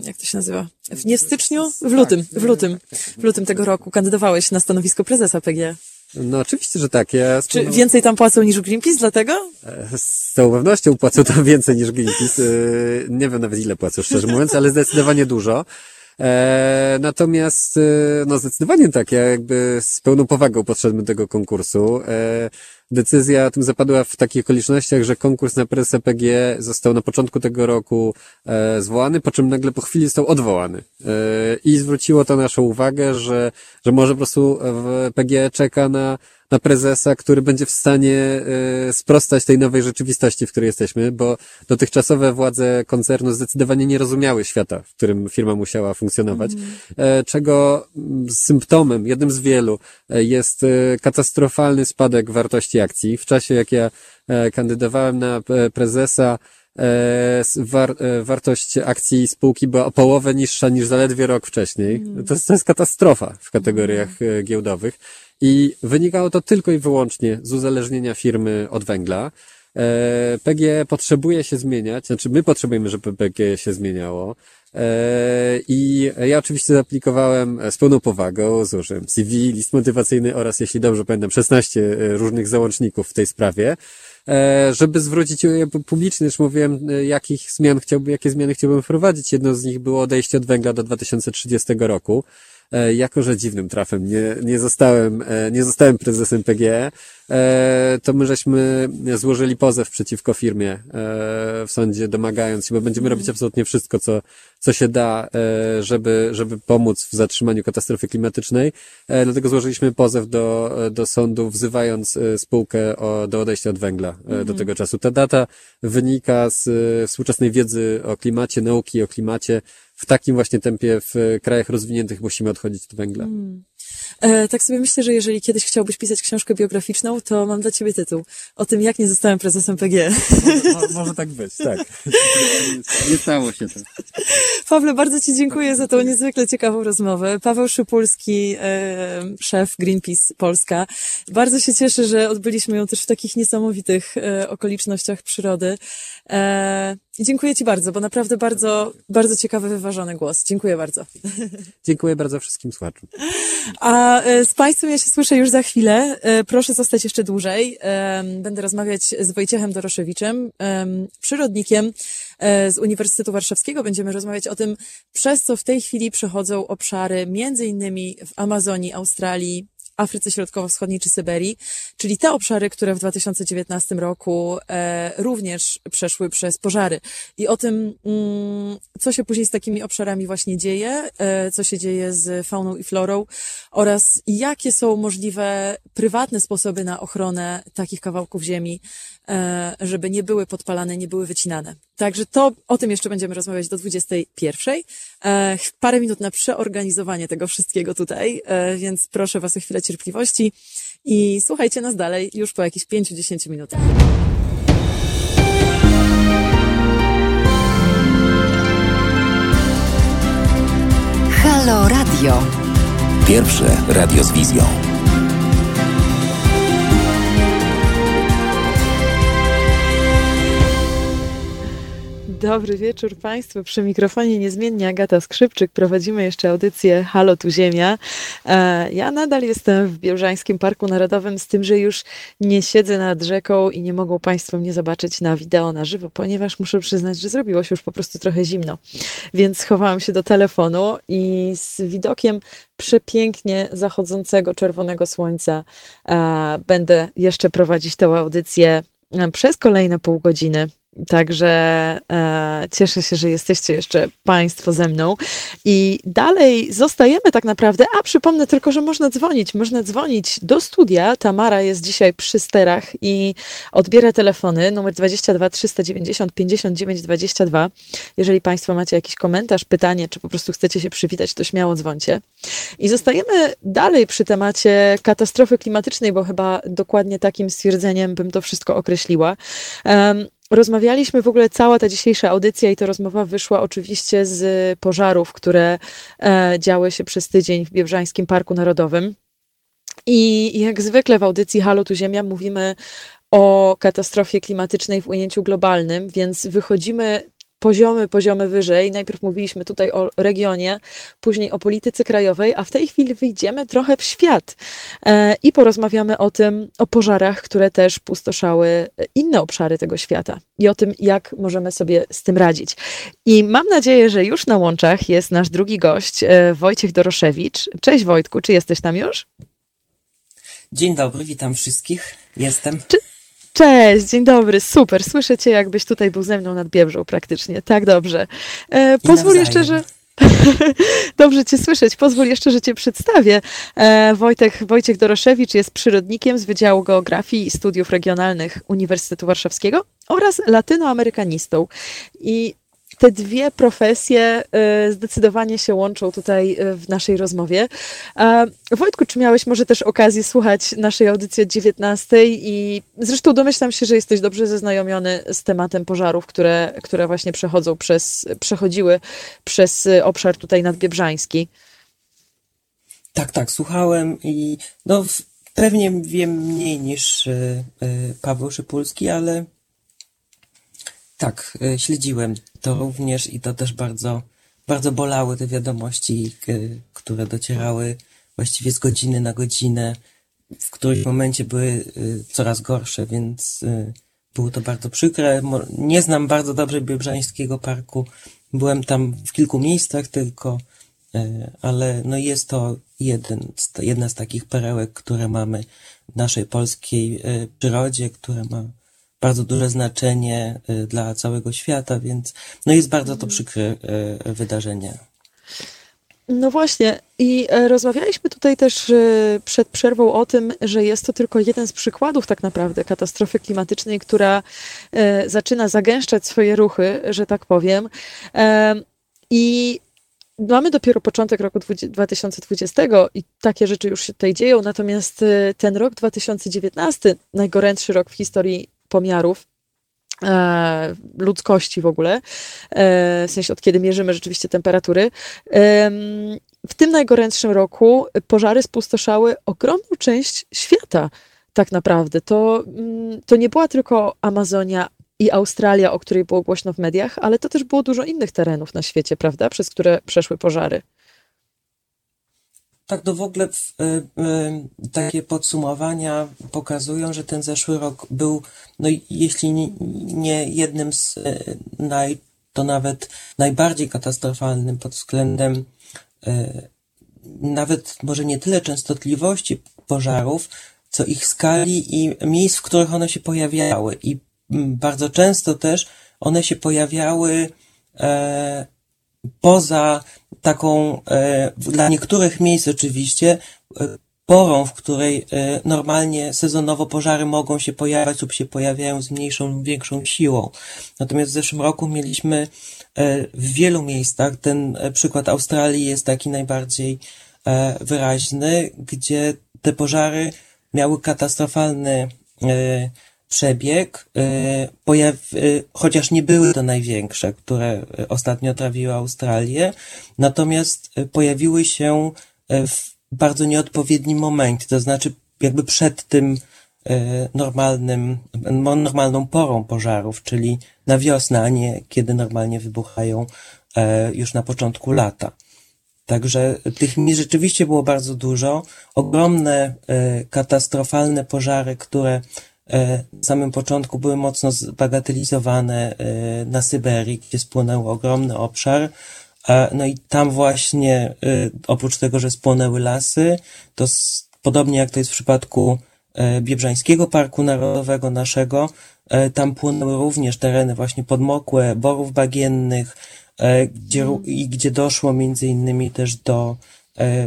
jak to się nazywa? W nie w styczniu? W lutym, w lutym, w lutym tego roku kandydowałeś na stanowisko prezesa PGE. No oczywiście, że tak. Ja Czy więcej tam płacą niż Greenpeace dlatego? E, z całą pewnością płacą tam więcej niż Greenpeace. E, nie wiem nawet ile płacą, szczerze mówiąc, ale zdecydowanie dużo. E, natomiast, e, no zdecydowanie tak, ja jakby z pełną powagą podszedłem do tego konkursu. E, decyzja o tym zapadła w takich okolicznościach, że konkurs na prezesa PG został na początku tego roku e, zwołany, po czym nagle po chwili został odwołany. I zwróciło to naszą uwagę, że, że może po prostu PG czeka na na prezesa, który będzie w stanie y, sprostać tej nowej rzeczywistości, w której jesteśmy, bo dotychczasowe władze koncernu zdecydowanie nie rozumiały świata, w którym firma musiała funkcjonować, mm. czego symptomem, jednym z wielu, e, jest katastrofalny spadek wartości akcji. W czasie, jak ja kandydowałem na prezesa, war, wartość akcji spółki była o połowę niższa niż zaledwie rok wcześniej. Mm. To, jest, to jest katastrofa w kategoriach mm. giełdowych. I wynikało to tylko i wyłącznie z uzależnienia firmy od węgla. E, PGE potrzebuje się zmieniać, znaczy my potrzebujemy, żeby PGE się zmieniało. E, I ja oczywiście zaaplikowałem z pełną powagą, złożyłem CV, list motywacyjny oraz, jeśli dobrze pamiętam, 16 e, różnych załączników w tej sprawie, żeby zwrócić publicznie, już mówiłem, jakich zmian chciałbym, jakie zmiany chciałbym wprowadzić. Jedną z nich było odejście od węgla do 2030 roku. E, jako że dziwnym trafem nie, nie zostałem, e, nie zostałem prezesem PGE, to my żeśmy złożyli pozew przeciwko firmie w sądzie, domagając się, bo będziemy robić mhm. absolutnie wszystko, co, co się da, żeby, żeby pomóc w zatrzymaniu katastrofy klimatycznej. Dlatego złożyliśmy pozew do, do sądu, wzywając spółkę o, do odejścia od węgla do mhm. tego czasu. Ta data wynika z współczesnej wiedzy o klimacie, nauki o klimacie, w takim właśnie tempie w krajach rozwiniętych musimy odchodzić od węgla. Hmm. E, tak sobie myślę, że jeżeli kiedyś chciałbyś pisać książkę biograficzną, to mam dla ciebie tytuł. O tym, jak nie zostałem prezesem PG. Może, może tak być, tak. Nie stało się to. Pawle, bardzo ci dziękuję za tą niezwykle ciekawą rozmowę. Paweł Szypulski, e, szef Greenpeace Polska. Bardzo się cieszę, że odbyliśmy ją też w takich niesamowitych e, okolicznościach przyrody. E, dziękuję Ci bardzo, bo naprawdę bardzo, bardzo ciekawy, wyważony głos. Dziękuję bardzo. Dziękuję bardzo wszystkim słuchaczom. A e, z Państwem ja się słyszę już za chwilę. E, proszę zostać jeszcze dłużej. Będę rozmawiać z Wojciechem Doroszewiczem, przyrodnikiem z Uniwersytetu Warszawskiego. Będziemy rozmawiać o tym, przez co w tej chwili przechodzą obszary między innymi w Amazonii, Australii, Afryce Środkowo-Wschodniej czy Syberii, czyli te obszary, które w 2019 roku e, również przeszły przez pożary. I o tym, mm, co się później z takimi obszarami właśnie dzieje, e, co się dzieje z fauną i florą oraz jakie są możliwe prywatne sposoby na ochronę takich kawałków ziemi, żeby nie były podpalane, nie były wycinane. Także to o tym jeszcze będziemy rozmawiać do 21. E, parę minut na przeorganizowanie tego wszystkiego tutaj, e, więc proszę Was o chwilę cierpliwości i słuchajcie nas dalej już po jakichś 5-10 minutach. Halo Radio. Pierwsze radio z wizją. Dobry wieczór Państwu. Przy mikrofonie niezmiennie Agata Skrzypczyk. Prowadzimy jeszcze audycję Halo tu Ziemia. E, ja nadal jestem w Białżańskim Parku Narodowym, z tym, że już nie siedzę nad rzeką i nie mogą Państwo mnie zobaczyć na wideo na żywo, ponieważ muszę przyznać, że zrobiło się już po prostu trochę zimno. Więc schowałam się do telefonu i z widokiem przepięknie zachodzącego czerwonego słońca e, będę jeszcze prowadzić tę audycję e, przez kolejne pół godziny. Także e, cieszę się, że jesteście jeszcze Państwo ze mną. I dalej zostajemy tak naprawdę. A przypomnę tylko, że można dzwonić. Można dzwonić do studia. Tamara jest dzisiaj przy sterach i odbiera telefony numer 22 390 59 22. Jeżeli Państwo macie jakiś komentarz, pytanie, czy po prostu chcecie się przywitać, to śmiało dzwoncie. I zostajemy dalej przy temacie katastrofy klimatycznej, bo chyba dokładnie takim stwierdzeniem bym to wszystko określiła. Um, Rozmawialiśmy w ogóle, cała ta dzisiejsza audycja i ta rozmowa wyszła oczywiście z pożarów, które e, działy się przez tydzień w Biebrzańskim Parku Narodowym. I jak zwykle w audycji Halo tu Ziemia mówimy o katastrofie klimatycznej w ujęciu globalnym, więc wychodzimy poziomy, poziomy wyżej. Najpierw mówiliśmy tutaj o regionie, później o polityce krajowej, a w tej chwili wyjdziemy trochę w świat e, i porozmawiamy o tym, o pożarach, które też pustoszały inne obszary tego świata i o tym, jak możemy sobie z tym radzić. I mam nadzieję, że już na łączach jest nasz drugi gość, e, Wojciech Doroszewicz. Cześć Wojtku, czy jesteś tam już? Dzień dobry, witam wszystkich. Jestem. Czy, Cześć, dzień dobry, super. Słyszę cię, jakbyś tutaj był ze mną nad Biebrzą praktycznie. Tak, dobrze. E, pozwól jeszcze, że... Dobrze Cię słyszeć. Pozwól jeszcze, że Cię przedstawię. E, Wojtek, Wojciech Doroszewicz jest przyrodnikiem z Wydziału Geografii i Studiów Regionalnych Uniwersytetu Warszawskiego oraz latynoamerykanistą. I te dwie profesje y, zdecydowanie się łączą tutaj y, w naszej rozmowie. Wojtku, czy miałeś może też okazję słuchać naszej audycji od 19 i zresztą domyślam się, że jesteś dobrze zaznajomiony z tematem pożarów, które, które właśnie przechodzą przez, przechodziły przez obszar tutaj nadbiebrzański. Tak, tak, słuchałem i no pewnie wiem mniej niż y, Paweł Szypulski, ale tak, e, śledziłem to również i to też bardzo, bardzo bolały te wiadomości, e, które docierały właściwie z godziny na godzinę. W którymś momencie były e, coraz gorsze, więc było to bardzo przykre. Nie znam bardzo dobrze Biebrzańskiego Parku. Byłem tam w kilku miejscach tylko, ale no jest to jeden, jedna z takich perełek, które mamy w naszej polskiej przyrodzie, które ma bardzo duże znaczenie y, dla całego świata, więc no jest bardzo to przykre y, wydarzenie. No właśnie, i e, rozmawialiśmy tutaj też y, przed przerwą o tym, że jest to tylko jeden z przykładów tak naprawdę katastrofy klimatycznej, która e, zaczyna zagęszczać swoje ruchy, że tak powiem. E, I mamy dopiero początek roku 2020 i takie rzeczy już się tutaj dzieją, natomiast ten rok 2019, najgorętszy rok w historii pomiarów e, ludzkości w ogóle, e, w sensie od kiedy mierzymy rzeczywiście temperatury. W tym najgorętszym roku pożary spustoszały ogromną część świata. Tak naprawdę. To, mm, to nie była tylko Amazonia i Australia, o której było głośno w mediach, ale to też było dużo innych terenów na świecie, prawda, przez które przeszły pożary. Tak, to w ogóle y, y, takie podsumowania pokazują, że ten zeszły rok był, no jeśli nie, nie jednym z y, naj, to nawet najbardziej katastrofalnym pod względem nawet może nie tyle częstotliwości pożarów, co ich skali i miejsc, w których one się pojawiały. I mm, bardzo często też one się pojawiały e, poza taką, e, dla niektórych miejsc oczywiście, e, porą, w której e, normalnie sezonowo pożary mogą się pojawiać lub się pojawiają z mniejszą lub większą siłą. Natomiast w zeszłym roku mieliśmy w wielu miejscach, ten przykład Australii jest taki najbardziej wyraźny, gdzie te pożary miały katastrofalny przebieg, e, pojaw, e, chociaż nie były to największe, które e, ostatnio trawiły Australię, natomiast pojawiły się w bardzo nieodpowiednim momencie, to znaczy jakby przed tym normalnym, normalną porą pożarów, czyli na wiosnę, a nie kiedy normalnie wybuchają e, już na początku lata. Także tych miejsc rzeczywiście było bardzo dużo. Ogromne, katastrofalne pożary, które e, na samym początku były mocno zbagatelizowane e, na Syberii, gdzie spłonął ogromny obszar. No i tam właśnie, e, oprócz tego, że spłonęły lasy, to podobnie jak to jest w przypadku Biebrzańskiego Parku Narodowego naszego, tam płonęły również tereny właśnie podmokłe, borów bagiennych, gdzie, i gdzie doszło między innymi też do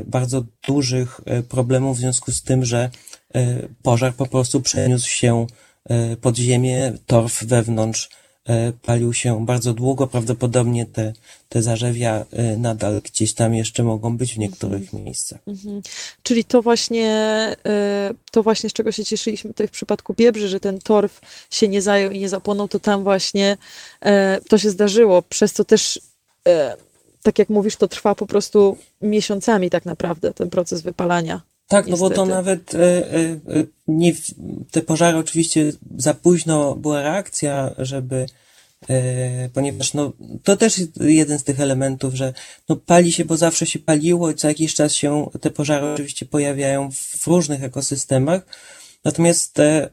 bardzo dużych problemów w związku z tym, że pożar po prostu przeniósł się e, pod ziemię, torf wewnątrz e, palił się bardzo długo, prawdopodobnie te, te zarzewia e, nadal gdzieś tam jeszcze mogą być w niektórych miejscach. Czyli to właśnie, e, to właśnie z czego się cieszyliśmy tutaj w przypadku Biebrzy, że ten torf się nie zajął i nie zapłonął, to tam właśnie e, to się zdarzyło, przez co też, e, tak jak mówisz, to trwa po prostu miesiącami tak naprawdę, ten proces wypalania. Tak, no bo to Niestety. nawet e, e, e, nie, te pożary oczywiście za późno była reakcja, żeby, ponieważ no, to też jest jeden z tych elementów, że no, pali się, bo zawsze się paliło i co jakiś czas się te pożary oczywiście pojawiają w różnych ekosystemach. Natomiast te,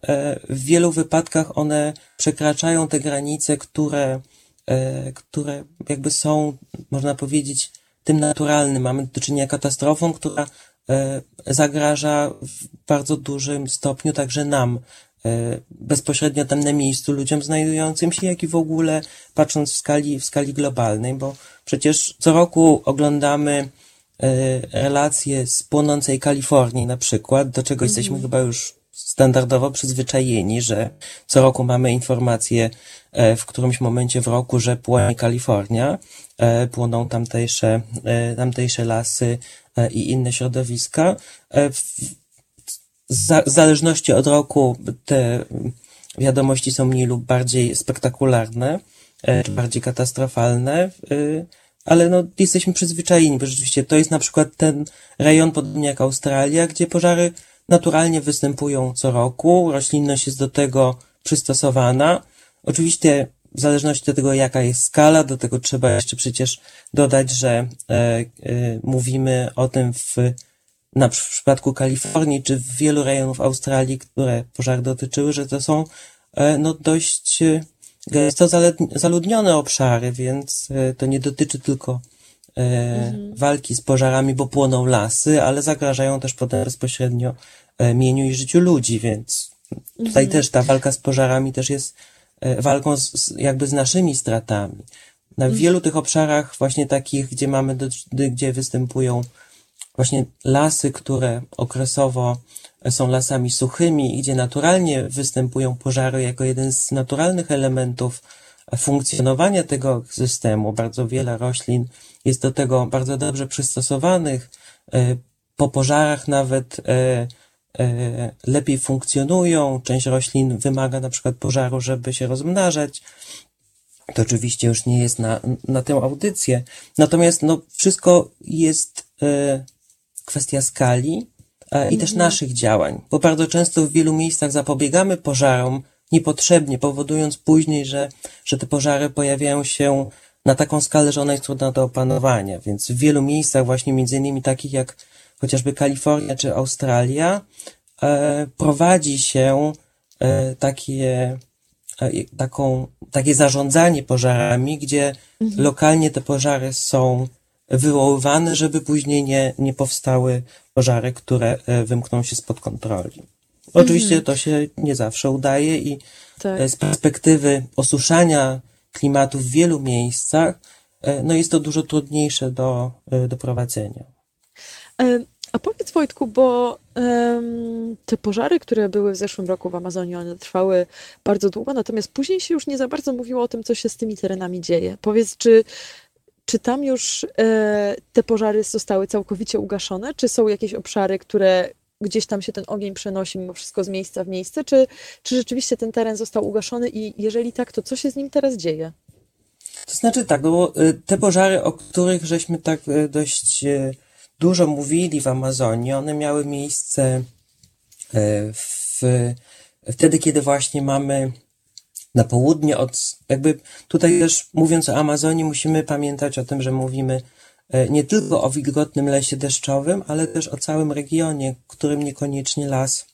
w wielu wypadkach one przekraczają te granice, które, które jakby są, można powiedzieć, tym naturalnym. Mamy do czynienia katastrofą, która zagraża w bardzo dużym stopniu także nam, e, bezpośrednio tam na miejscu, ludziom znajdującym się, jak i w ogóle patrząc w skali, w skali globalnej, bo przecież co roku oglądamy e, relacje z płonącej Kalifornii na przykład, do czego jesteśmy chyba już standardowo przyzwyczajeni, że co roku mamy informacje e, w którymś momencie w roku, że płonie Kalifornia, e, płoną tamtejsze, e, tamtejsze lasy e, i inne środowiska. E, w, za, w zależności od roku te wiadomości są mniej lub bardziej spektakularne, e, czy bardziej katastrofalne, ale no, jesteśmy przyzwyczajeni, bo rzeczywiście to jest na przykład ten rejon, podobnie jak Australia, gdzie pożary naturalnie występują co roku, roślinność jest do tego przystosowana. Oczywiście w zależności od tego, jaka jest skala, do tego trzeba jeszcze przecież dodać, że e, e, mówimy o tym w na w przypadku Kalifornii czy w wielu rejonów Australii, które pożar dotyczyły, że to są e, no dość e, gęsto zaled- zaludnione obszary, więc e, to nie dotyczy tylko e, walki z pożarami, bo płoną lasy, ale zagrażają też potem bezpośrednio e, mieniu i życiu ludzi, więc tutaj też ta walka z pożarami też jest e, walką z, jakby z naszymi stratami. Na wielu tych obszarach właśnie takich, gdzie mamy, do, gdzie występują właśnie lasy, które okresowo są lasami suchymi gdzie naturalnie występują pożary jako jeden z naturalnych elementów funkcjonowania tego systemu. Bardzo wiele roślin jest do tego bardzo dobrze przystosowanych. E, Po pożarach nawet e, e, lepiej funkcjonują. Część roślin wymaga na przykład pożaru, żeby się rozmnażać. To oczywiście już nie jest na, na tę audycję. Natomiast no, wszystko jest e, kwestia skali e, i też naszych działań, bo bardzo często w wielu miejscach zapobiegamy pożarom niepotrzebnie, powodując później, że, że te pożary pojawiają się na taką skalę, że ona jest trudna do opanowania. Więc w wielu miejscach, właśnie między innymi takich jak chociażby Kalifornia czy Australia, e, prowadzi się e, takie e, taką, takie zarządzanie pożarami, gdzie lokalnie te pożary są wywoływane, żeby później nie, nie powstały pożary, które wymkną się spod kontroli. Oczywiście to się nie zawsze udaje i Tak. z perspektywy osuszania klimatu w wielu miejscach, no jest to dużo trudniejsze do, do prowadzenia. A powiedz Wojtku, bo em, te pożary, które były w zeszłym roku w Amazonii, one trwały bardzo długo, natomiast później się już nie za bardzo mówiło o tym, co się z tymi terenami dzieje. Powiedz, czy, czy tam już e, te pożary zostały całkowicie ugaszone, czy są jakieś obszary, które gdzieś tam się ten ogień przenosi mimo wszystko z miejsca w miejsce, czy, czy rzeczywiście ten teren został ugaszony i jeżeli tak, to co się z nim teraz dzieje? To znaczy tak, no bo y, te pożary, o których żeśmy tak y, dość y, dużo mówili w Amazonii, one miały miejsce y, w, wtedy, kiedy właśnie mamy na południe od, jakby tutaj też mówiąc o Amazonii, musimy pamiętać o tym, że mówimy e, nie tylko o wilgotnym lesie deszczowym, ale też o całym regionie, którym niekoniecznie las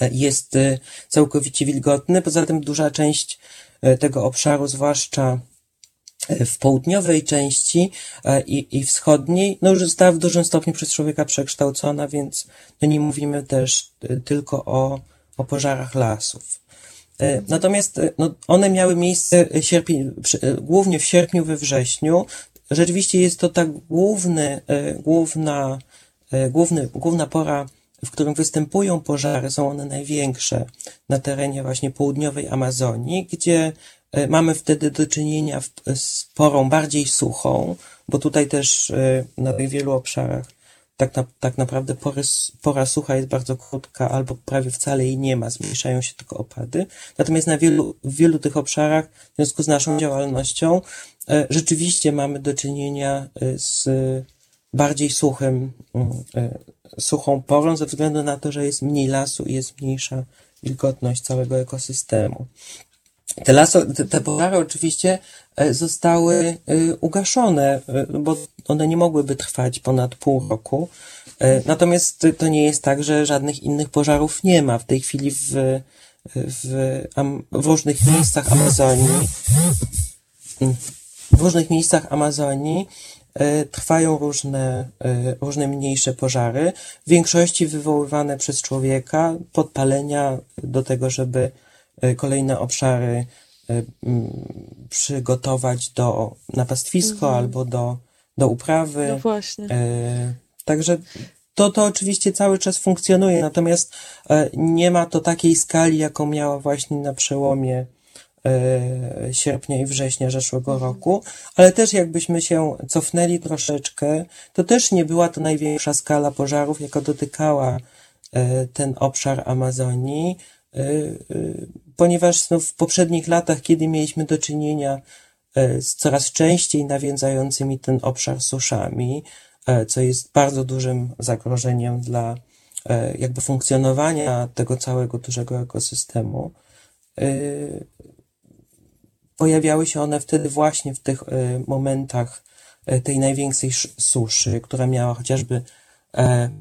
e, jest e, całkowicie wilgotny. Poza tym duża część e, tego obszaru, zwłaszcza e, w południowej części e, i, i wschodniej, no już została w dużym stopniu przez człowieka przekształcona, więc no nie mówimy też e, tylko o, o pożarach lasów. E, Natomiast e, no, one miały miejsce e, sierpień, e, głównie w sierpniu, we wrześniu. Rzeczywiście jest to ta główny, e, główna, e, główny, główna pora, w którym występują pożary, są one największe na terenie właśnie południowej Amazonii, gdzie e, mamy wtedy do czynienia z porą bardziej suchą, bo tutaj też e, na wielu obszarach tak, na, tak naprawdę pory, pora sucha jest bardzo krótka, albo prawie wcale jej nie ma, zmniejszają się tylko opady. Natomiast na wielu, w wielu tych obszarach, w związku z naszą działalnością, e, rzeczywiście mamy do czynienia e, z bardziej suchym, mm, e, suchą porą, ze względu na to, że jest mniej lasu i jest mniejsza wilgotność całego ekosystemu. Te, laso, te, te pożary oczywiście e, zostały e, ugaszone, e, bo one nie mogłyby trwać ponad pół roku. Natomiast to nie jest tak, że żadnych innych pożarów nie ma. W tej chwili w, w, w różnych miejscach Amazonii, w różnych miejscach Amazonii trwają różne, różne mniejsze pożary, w większości wywoływane przez człowieka, podpalenia do tego, żeby kolejne obszary e, przygotować do napastwisko albo do, do uprawy. No właśnie. E, Także to, to oczywiście cały czas funkcjonuje, natomiast e, nie ma to takiej skali, jaką miała właśnie na przełomie e, sierpnia i września zeszłego roku, ale też jakbyśmy się cofnęli troszeczkę, to też nie była to największa skala pożarów, jaka dotykała e, ten obszar Amazonii, e, e, ponieważ no, w poprzednich latach, kiedy mieliśmy do czynienia e, z coraz częściej nawiązającymi ten obszar suszami, e, co jest bardzo dużym zagrożeniem dla e, jakby funkcjonowania tego całego dużego ekosystemu. Pojawiały się one wtedy właśnie w tych momentach tej największej sz- suszy, która miała chociażby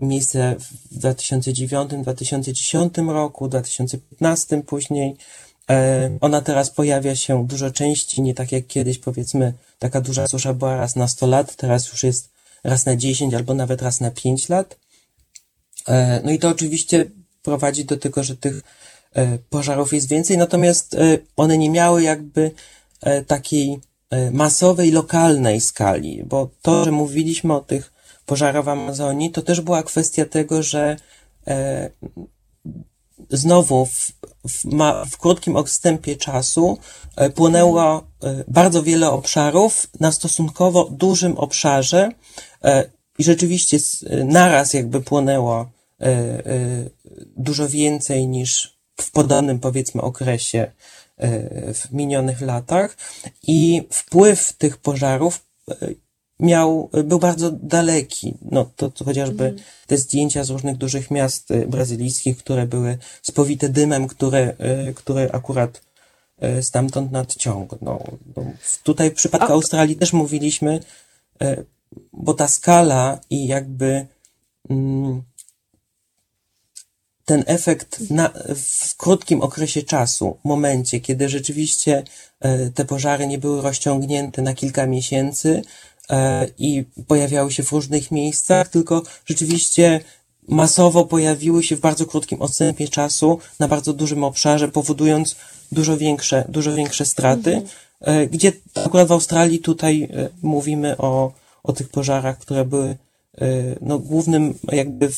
miejsce w 2009-2010 roku, 2015 później. E, Ona teraz pojawia się dużo częściej, nie tak jak kiedyś, powiedzmy, taka duża susza była raz na 100 lat, teraz już jest raz na 10 albo nawet raz na 5 lat. E, No i to oczywiście prowadzi do tego, że tych e, pożarów jest więcej, natomiast e, one nie miały jakby e, takiej e, masowej, lokalnej skali, bo to, że mówiliśmy o tych pożarach w Amazonii, to też była kwestia tego, że e, znowu w, w, ma, w krótkim odstępie czasu e, płonęło e, bardzo wiele obszarów na stosunkowo dużym obszarze e, i rzeczywiście e, naraz jakby płonęło e, dużo więcej niż w podobnym powiedzmy okresie w minionych latach. I wpływ tych pożarów miał, był bardzo daleki. No to, to chociażby te zdjęcia z różnych dużych miast e, brazylijskich, które były spowite dymem, które, e, które akurat e, stamtąd nadciągnął. No, w- tutaj w przypadku A- Australii też mówiliśmy, bo ta skala i jakby mm, ten efekt na, w krótkim okresie czasu, momencie, kiedy rzeczywiście te pożary nie były rozciągnięte na kilka miesięcy, i pojawiały się w różnych miejscach, tylko rzeczywiście masowo pojawiły się w bardzo krótkim odstępie czasu na bardzo dużym obszarze, powodując dużo większe, dużo większe straty, e, gdzie akurat w Australii tutaj e, mówimy o, o tych pożarach, które były e, no, głównym jakby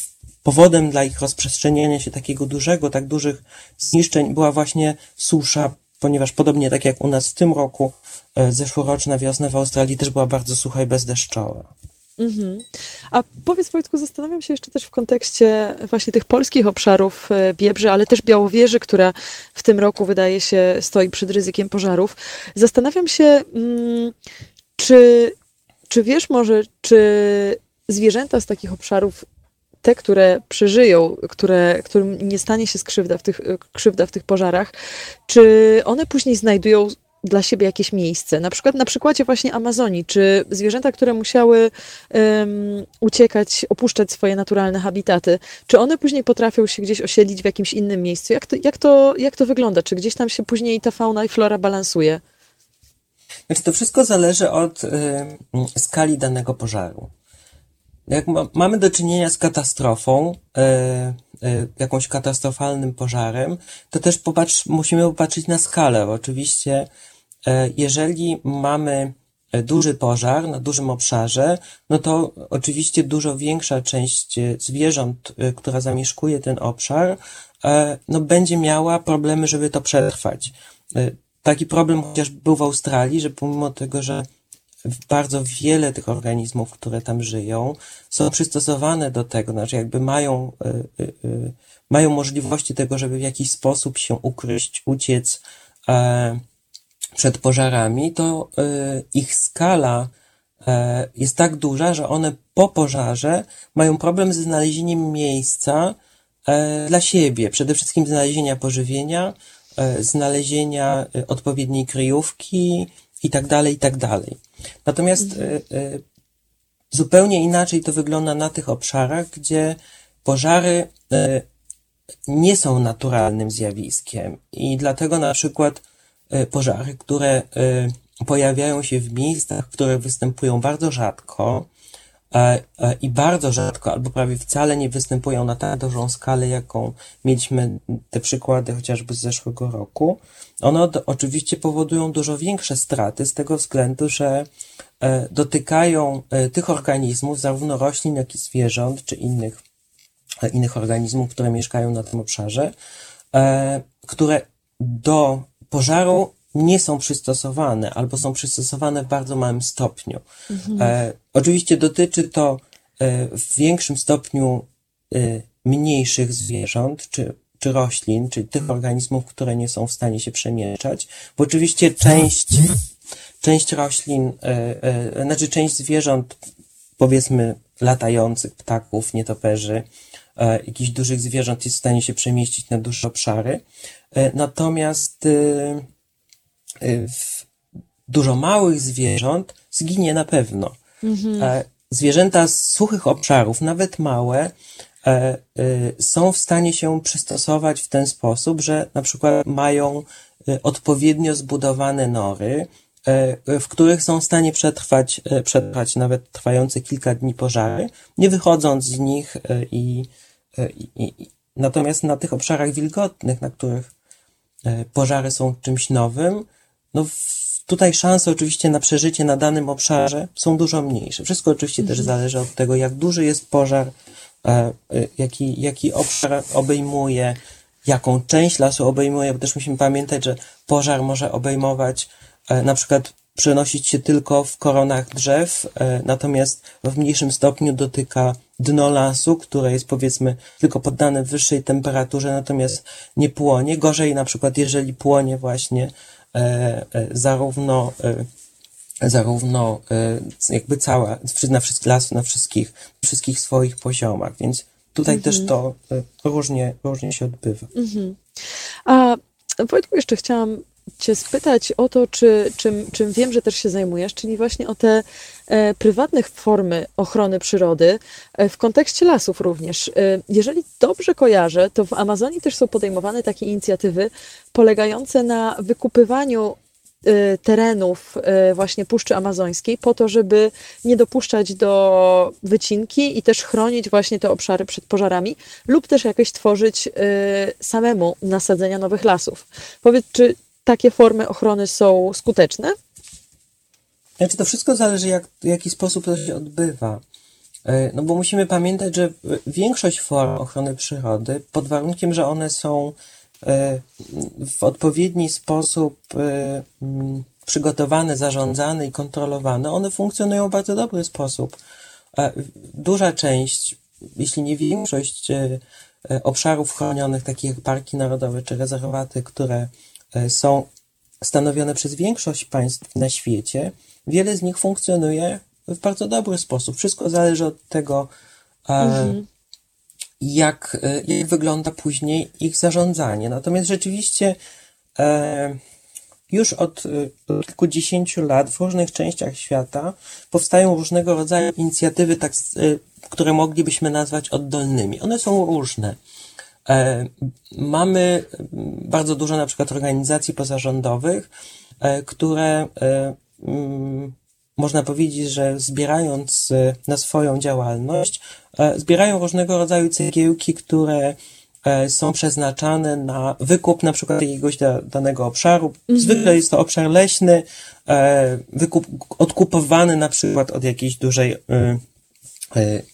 powodem dla ich rozprzestrzeniania się takiego dużego, tak dużych zniszczeń była właśnie susza, ponieważ podobnie tak jak u nas w tym roku, e, zeszłoroczna wiosna w Australii też była bardzo sucha i bezdeszczowa. Mhm. A powiedz Wojtku, zastanawiam się jeszcze też w kontekście właśnie tych polskich obszarów e, Biebrzy, ale też Białowieży, która w tym roku wydaje się stoi przed ryzykiem pożarów. Zastanawiam się, mm, czy, czy wiesz może, czy zwierzęta z takich obszarów, te, które przeżyją, które, którym nie stanie się skrzywda w tych, krzywda w tych pożarach, czy one później znajdują dla siebie jakieś miejsce. Na przykład na przykładzie właśnie Amazonii, czy zwierzęta, które musiały em, uciekać, opuszczać swoje naturalne habitaty, czy one później potrafią się gdzieś osiedlić w jakimś innym miejscu? Jak to, jak to, jak to wygląda? Czy gdzieś tam się później ta fauna i flora balansuje? Znaczy, to wszystko zależy od y, skali danego pożaru. Jak ma, mamy do czynienia z katastrofą, y, y, jakąś katastrofalnym pożarem, to też popatrz, musimy popatrzeć na skalę. Oczywiście, jeżeli mamy y, duży pożar na dużym obszarze, no to oczywiście dużo większa część y, zwierząt, która zamieszkuje ten obszar, no będzie miała problemy, żeby to przetrwać. Taki problem chociaż był w Australii, że pomimo tego, że bardzo wiele tych organizmów, które tam żyją, są przystosowane do tego, znaczy jakby mają, mają możliwości tego, żeby w jakiś sposób się ukryć, uciec e, przed pożarami, to y, ich skala e, jest tak duża, że one po pożarze mają problem ze znalezieniem miejsca e, dla siebie. Przede wszystkim znalezienia pożywienia, e, znalezienia e, odpowiedniej kryjówki i tak dalej, i tak. Natomiast e, zupełnie inaczej to wygląda na tych obszarach, gdzie pożary nie są naturalnym zjawiskiem i dlatego na przykład pożary, które e, pojawiają się w miejscach, które występują bardzo rzadko e, e, i bardzo rzadko albo prawie wcale nie występują na tak dużą skalę, jaką mieliśmy te przykłady chociażby z zeszłego roku, one oczywiście powodują dużo większe straty z tego względu, że e, dotykają e, tych organizmów, zarówno roślin, jak i zwierząt, czy innych e, innych organizmów, które mieszkają na tym obszarze, e, które do pożaru nie są przystosowane albo są przystosowane w bardzo małym stopniu. E, oczywiście dotyczy to e, w większym stopniu e, mniejszych zwierząt czy, czy roślin, czyli tych organizmów, które nie są w stanie się przemieszczać, bo oczywiście część, część roślin, e, e, znaczy część zwierząt, powiedzmy latających, ptaków, nietoperzy, jakichś dużych zwierząt jest w stanie się przemieścić na dłuższe obszary. E, natomiast e, e, w dużo małych zwierząt zginie na pewno. E, Zwierzęta z suchych obszarów, nawet małe, e, e, są w stanie się przystosować w ten sposób, że na przykład mają e, odpowiednio zbudowane nory, e, w których są w stanie przetrwać, e, przetrwać nawet trwające kilka dni pożary, nie wychodząc z nich e, i, e, i, i natomiast na tych obszarach wilgotnych, na których e, pożary są czymś nowym, no tutaj szanse oczywiście na przeżycie na danym obszarze są dużo mniejsze. Wszystko oczywiście też zależy od tego, jak duży jest pożar, e, e, jaki, jaki obszar obejmuje, jaką część lasu obejmuje, bo też musimy pamiętać, że pożar może obejmować, e, na przykład przenosić się tylko w koronach drzew, e, natomiast w mniejszym stopniu dotyka dno lasu, które jest powiedzmy tylko poddane wyższej temperaturze, natomiast nie płonie. Gorzej na przykład, jeżeli płonie właśnie e, e, zarówno e, zarówno e, jakby cała, na wszystkich na wszystkich, wszystkich swoich poziomach, więc tutaj też to e, różnie, różnie się odbywa. A Wojtku, jeszcze chciałam Cię spytać o to, czy, czym, czym wiem, że też się zajmujesz, czyli właśnie o te e, prywatne formy ochrony przyrody e, w kontekście lasów również. E, jeżeli dobrze kojarzę, to w Amazonii też są podejmowane takie inicjatywy polegające na wykupywaniu y, terenów y, właśnie Puszczy Amazońskiej po to, żeby nie dopuszczać do wycinki i też chronić właśnie te obszary przed pożarami lub też jakieś tworzyć y, samemu nasadzenia nowych lasów. Powiedz, czy takie formy ochrony są skuteczne? Znaczy to wszystko zależy, jak, w jaki sposób to się odbywa. E, No bo musimy pamiętać, że większość form ochrony przyrody, pod warunkiem, że one są e, w odpowiedni sposób e, mm, przygotowane, zarządzane i kontrolowane, one funkcjonują w bardzo dobry sposób. Duża część, jeśli nie większość obszarów chronionych, takich jak parki narodowe czy rezerwaty, które są stanowione przez większość państw na świecie, wiele z nich funkcjonuje w bardzo dobry sposób. Wszystko zależy od tego, e, jak, e, jak wygląda później ich zarządzanie. Natomiast rzeczywiście e, już od, e, od kilkudziesięciu lat w różnych częściach świata powstają różnego rodzaju inicjatywy, tak, e, które moglibyśmy nazwać oddolnymi. One są różne. E, Mamy mm, bardzo dużo na przykład organizacji pozarządowych, e, które e, mm, można powiedzieć, że zbierając na swoją działalność, zbierają różnego rodzaju cegiełki, które są przeznaczane na wykup na przykład jakiegoś da, danego obszaru. Zwykle jest to obszar leśny, wykup, odkupowany na przykład od jakiejś dużej, e,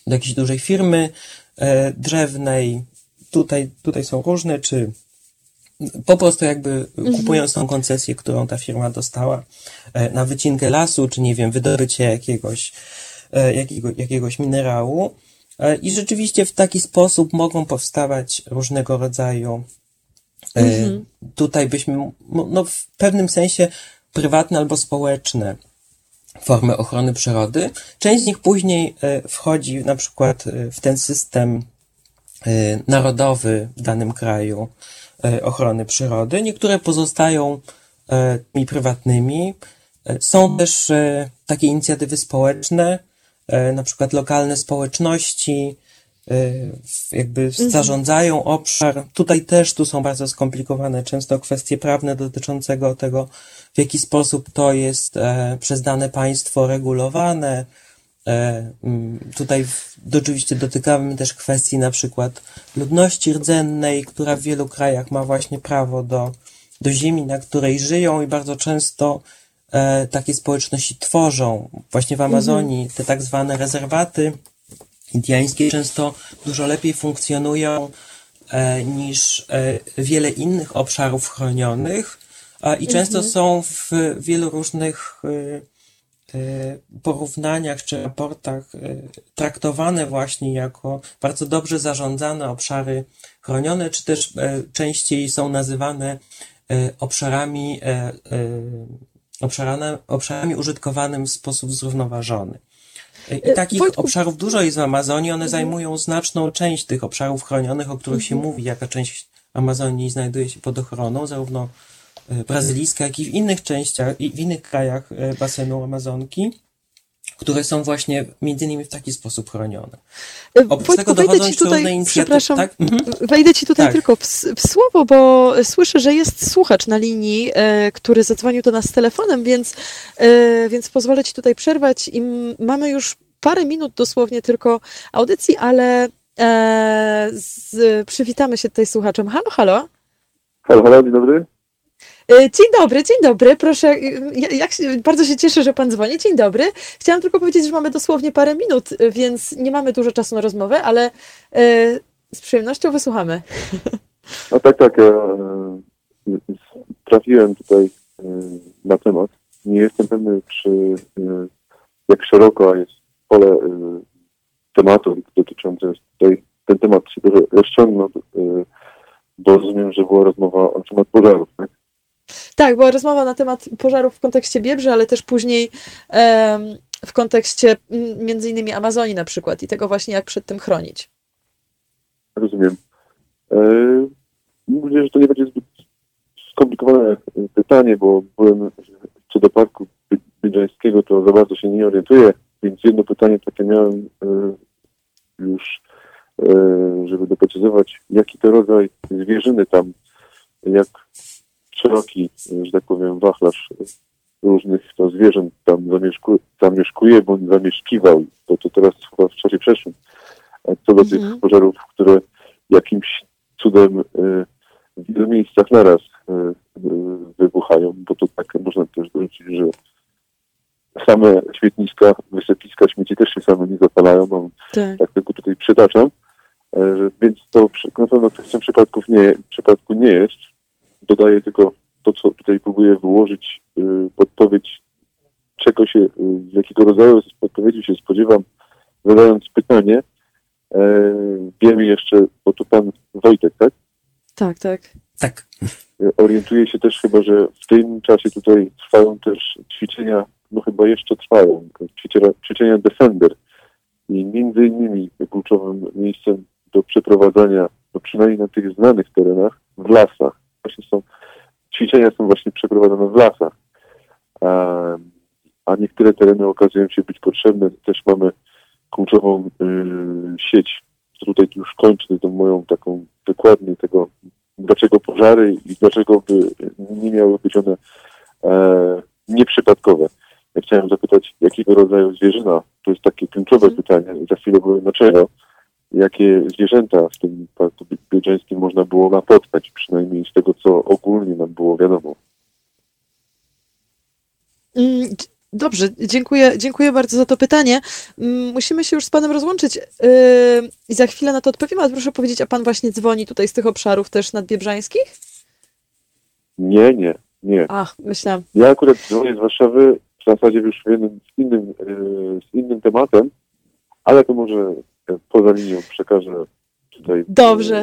do jakiejś dużej firmy drzewnej. Tutaj, tutaj są różne, czy po prostu jakby kupując tą koncesję, którą ta firma dostała e, na wycinkę lasu, czy nie wiem, wydobycie jakiegoś, e, jakiego, jakiegoś minerału. E, I rzeczywiście w taki sposób mogą powstawać różnego rodzaju e, tutaj byśmy, no w pewnym sensie prywatne albo społeczne formy ochrony przyrody. Część z nich później wchodzi na przykład w ten system narodowy w danym kraju e, ochrony przyrody. Niektóre pozostają tymi prywatnymi. E, Są też takie inicjatywy społeczne, na przykład lokalne społeczności, jakby zarządzają obszar. Tutaj też tu są bardzo skomplikowane często kwestie prawne dotyczącego tego, w jaki sposób to jest e, przez dane państwo regulowane. E, mm, Tutaj oczywiście dotykamy też kwestii na przykład ludności rdzennej, która w wielu krajach ma właśnie prawo do, do ziemi, na której żyją i bardzo często e, takie społeczności tworzą. Właśnie w Amazonii te tak zwane rezerwaty indiańskie często dużo lepiej funkcjonują e, niż wiele innych obszarów chronionych i często są w wielu różnych e, porównaniach czy raportach e, traktowane właśnie jako bardzo dobrze zarządzane obszary chronione, czy też e, częściej są nazywane e, obszarami, e, e, obszarane, obszarami użytkowanym w sposób zrównoważony. E, I E, takich Wojtku- obszarów dużo jest w Amazonii, one zajmują znaczną część tych obszarów chronionych, o których się mówi, jaka część Amazonii znajduje się pod ochroną, zarówno e, brazylijska, jak i w innych częściach, i w innych krajach e, basenu Amazonki, które są właśnie między innymi w taki sposób chronione. Oprócz Wojtku, tego wejdę dochodzą ci jeszcze tutaj, inicjatywy, przepraszam, tak? Mhm. wejdę ci tutaj Tak. tylko w, w słowo, bo słyszę, że jest słuchacz na linii, e, który zadzwonił do nas z telefonem, więc, e, więc pozwolę ci tutaj przerwać i mamy już parę minut dosłownie tylko audycji, ale e, z, przywitamy się tutaj słuchaczem. Halo, halo. Halo, halo, dzień dobry. E, Dzień dobry, dzień dobry. Proszę, e, ja- jak się, bardzo się cieszę, że pan dzwoni. Dzień dobry. Chciałam tylko powiedzieć, że mamy dosłownie parę minut, e, więc nie mamy dużo czasu na rozmowę, ale z przyjemnością wysłuchamy. No tak, tak, trafiłem tutaj na temat. Nie jestem pewny, czy jak szeroko jest pole tematów dotyczących tutaj, ten temat się rozciągnął, bo rozumiem, że była rozmowa na temat pożarów, tak? Tak, była rozmowa na temat pożarów w kontekście Biebrzy, ale też później w kontekście między innymi Amazonii na przykład i tego właśnie, jak przed tym chronić. Rozumiem. E, Mówię, że to nie będzie zbyt skomplikowane e, pytanie, bo byłem co do parku bydgoskiego, to za bardzo się nie orientuję, więc jedno pytanie takie miałem e, już, żeby doprecyzować, jaki to rodzaj zwierzyny tam, jak, szeroki, że tak powiem, wachlarz różnych no, zwierząt tam zamieszku, zamieszkuje bądź zamieszkiwał. To, to teraz chyba w czasie przeszłym. Co do Mhm. tych pożarów, które jakimś cudem y, w wielu miejscach naraz y, y, wybuchają, bo to tak można też dorzucić, że same świetniska, wysypiska śmieci też się same nie zapalają. Mam Tak. tak tylko tutaj przytaczam. E, Więc to na pewno w tym przypadków nie, przypadku nie jest. Dodaję tylko to, co tutaj próbuję wyłożyć, y, podpowiedź, czego się, y, z jakiego rodzaju odpowiedzi się spodziewam, zadając pytanie. E, Wiemy jeszcze, bo tu pan Wojtek, tak? Tak, tak. Tak. Orientuję się też chyba, że w tym czasie tutaj trwają też ćwiczenia, no chyba jeszcze trwają, ćwiczenia, ćwiczenia Defender. I między innymi kluczowym miejscem do przeprowadzania, no przynajmniej na tych znanych terenach, w lasach. Właśnie są, ćwiczenia są właśnie przeprowadzane w lasach. A, niektóre tereny okazują się być potrzebne. Też mamy kluczową y, sieć. Tutaj już kończę tą moją taką wykładnię tego, dlaczego pożary i dlaczego by nie miały być one e, nieprzypadkowe. Ja chciałem zapytać, jakiego rodzaju zwierzyna, to jest takie kluczowe pytanie, i za chwilę powiem dlaczego, jakie zwierzęta w tym parku Bie- biedrzeńskim można było napotkać, przynajmniej z tego, co ogólnie nam było wiadomo. Mm, Dobrze, dziękuję, dziękuję bardzo za to pytanie. Mm, Musimy się już z Panem rozłączyć yy, i za chwilę na to odpowiemy, ale proszę powiedzieć, a Pan właśnie dzwoni tutaj z tych obszarów też nadbiebrzańskich? Nie, nie, nie. Ach, myślałam. Ja akurat dzwonię z Warszawy, w zasadzie już w jednym, z, innym, e, z innym tematem, ale to może poza linią przekażę tutaj. Dobrze.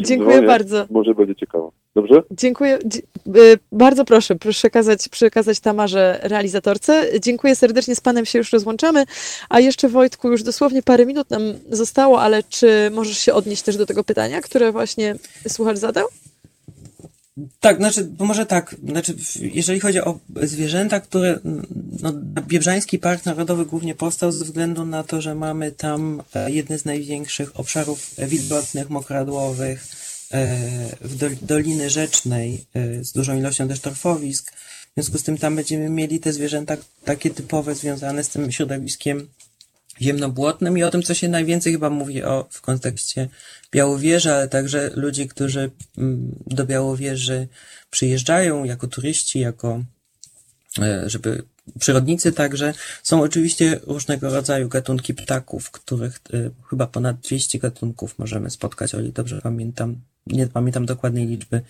e, Dziękuję dzwonię. bardzo. Może będzie ciekawo. Dobrze? Dziękuję. dzie- y, Bardzo proszę przekazać, przekazać Tamarze realizatorce. Dziękuję serdecznie, z Panem się już rozłączamy. A jeszcze Wojtku, już dosłownie parę minut nam zostało, ale czy możesz się odnieść też do tego pytania, które właśnie słuchacz zadał? Tak, znaczy, może tak, znaczy, jeżeli chodzi o zwierzęta, które, no, Biebrzański Park Narodowy głównie powstał ze względu na to, że mamy tam e, jedne z największych obszarów wilgotnych, mokradłowych, e, w dol- Doliny Rzecznej, e, z dużą ilością też torfowisk. W związku z tym tam będziemy mieli te zwierzęta takie typowe, związane z tym środowiskiem ziemnobłotnym i o tym, co się najwięcej chyba mówi o, w kontekście Białowieży, ale także ludzi, którzy mm, do Białowieży przyjeżdżają jako turyści, jako e, żeby przyrodnicy także. Są oczywiście różnego rodzaju gatunki ptaków, których e, chyba ponad 200 gatunków możemy spotkać, o ile dobrze pamiętam. Nie pamiętam dokładnej liczby,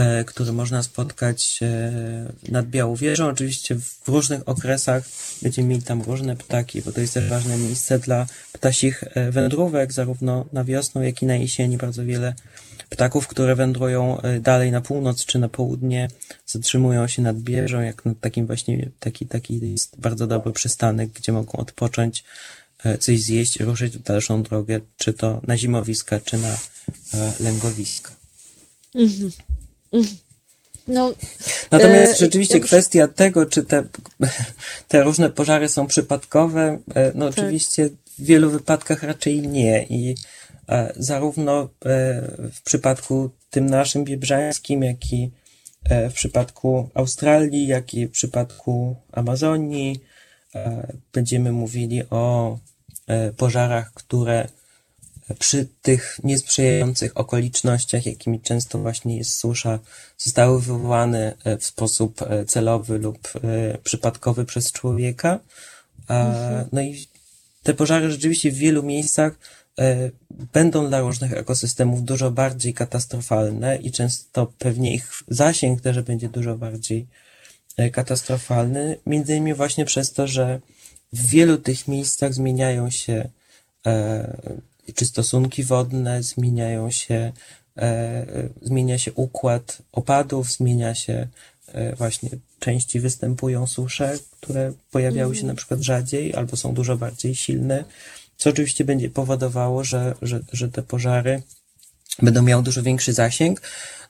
e, które można spotkać e, nad Białowieżą. Oczywiście w różnych okresach będziemy mieli tam różne ptaki, bo to jest też ważne miejsce dla ptasich e, wędrówek, zarówno na wiosnę, jak i na jesieni. Bardzo wiele ptaków, które wędrują dalej na północ czy na południe, zatrzymują się nad bieżą, jak nad takim właśnie, taki, taki jest bardzo dobry przystanek, gdzie mogą odpocząć, coś zjeść, ruszyć w dalszą drogę, czy to na zimowiska, czy na lęgowiska. No, Natomiast E, rzeczywiście już- kwestia tego, czy te, te różne pożary są przypadkowe, e, no oczywiście w wielu wypadkach raczej nie i e, zarówno w przypadku tym naszym biebrzańskim, jak i w przypadku Australii, jak i w przypadku Amazonii będziemy mówili o pożarach, które przy tych niesprzyjających okolicznościach, jakimi często właśnie jest susza, zostały wywołane e, w sposób e, celowy lub e, przypadkowy przez człowieka. A, No i te pożary rzeczywiście w wielu miejscach będą dla różnych ekosystemów dużo bardziej katastrofalne i często pewnie ich zasięg też będzie dużo bardziej katastrofalny, między innymi właśnie przez to, że w wielu tych miejscach zmieniają się czy stosunki wodne, zmieniają się, e, zmienia się układ opadów, zmienia się e, właśnie częściej występują susze, które pojawiały się na przykład rzadziej albo są dużo bardziej silne, co oczywiście będzie powodowało, że, że, że te pożary będą miały dużo większy zasięg.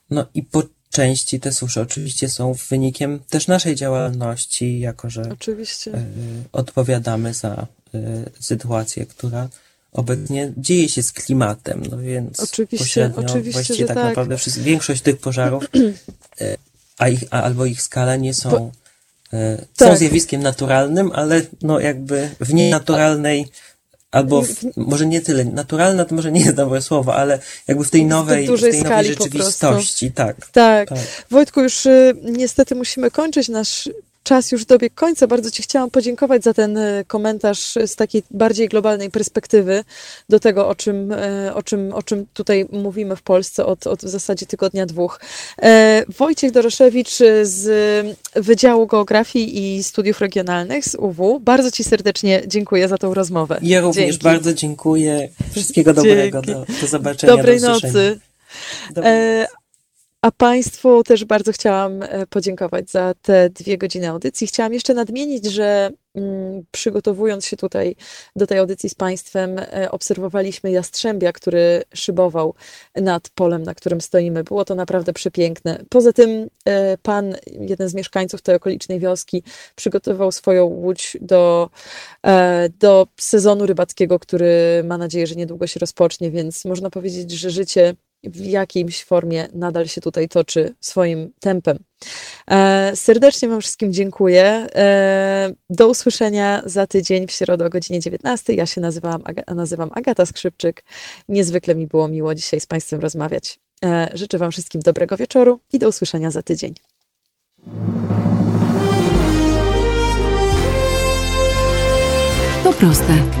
No i po części te susze oczywiście są wynikiem też naszej działalności, jako że oczywiście. e, odpowiadamy za e, sytuację, która obecnie dzieje się z klimatem, no więc Oczywiście, pośrednio oczywiście, właściwie tak, tak. naprawdę większość tych pożarów, e, a ich, a, albo ich skala nie są, e, są Tak. zjawiskiem naturalnym, ale no jakby w nienaturalnej albo w, może nie tyle, naturalne to może nie jest dobre słowo, ale jakby w tej nowej, w tej nowej rzeczywistości, tak. Tak. Tak. Wojtku, już y, niestety musimy kończyć nasz czas już dobiegł końca. Bardzo Ci chciałam podziękować za ten y, komentarz z takiej bardziej globalnej perspektywy do tego, o czym, y, o czym, o czym tutaj mówimy w Polsce od, od w zasadzie tygodnia dwóch. E, Wojciech Doroszewicz z Wydziału Geografii i Studiów Regionalnych z UW. Bardzo Ci serdecznie dziękuję za tą rozmowę. Ja również Dzięki. bardzo dziękuję. Wszystkiego dobrego. Do, do zobaczenia. Dobrej do nocy. Dobrej E, a Państwu też bardzo chciałam e, podziękować za te dwie godziny audycji. Chciałam jeszcze nadmienić, że mm, przygotowując się tutaj do tej audycji z Państwem, e, obserwowaliśmy jastrzębia, który szybował nad polem, na którym stoimy. Było to naprawdę przepiękne. Poza tym e, pan, jeden z mieszkańców tej okolicznej wioski, przygotował swoją łódź do, do sezonu rybackiego, który ma nadzieję, że niedługo się rozpocznie, więc można powiedzieć, że życie w jakiejś formie nadal się tutaj toczy swoim tempem. E, serdecznie Wam wszystkim dziękuję. E, do usłyszenia za tydzień w środę o godzinie 19. Ja się nazywam, nazywam Agata Skrzypczyk. Niezwykle mi było miło dzisiaj z Państwem rozmawiać. E, życzę Wam wszystkim dobrego wieczoru i do usłyszenia za tydzień. To proste.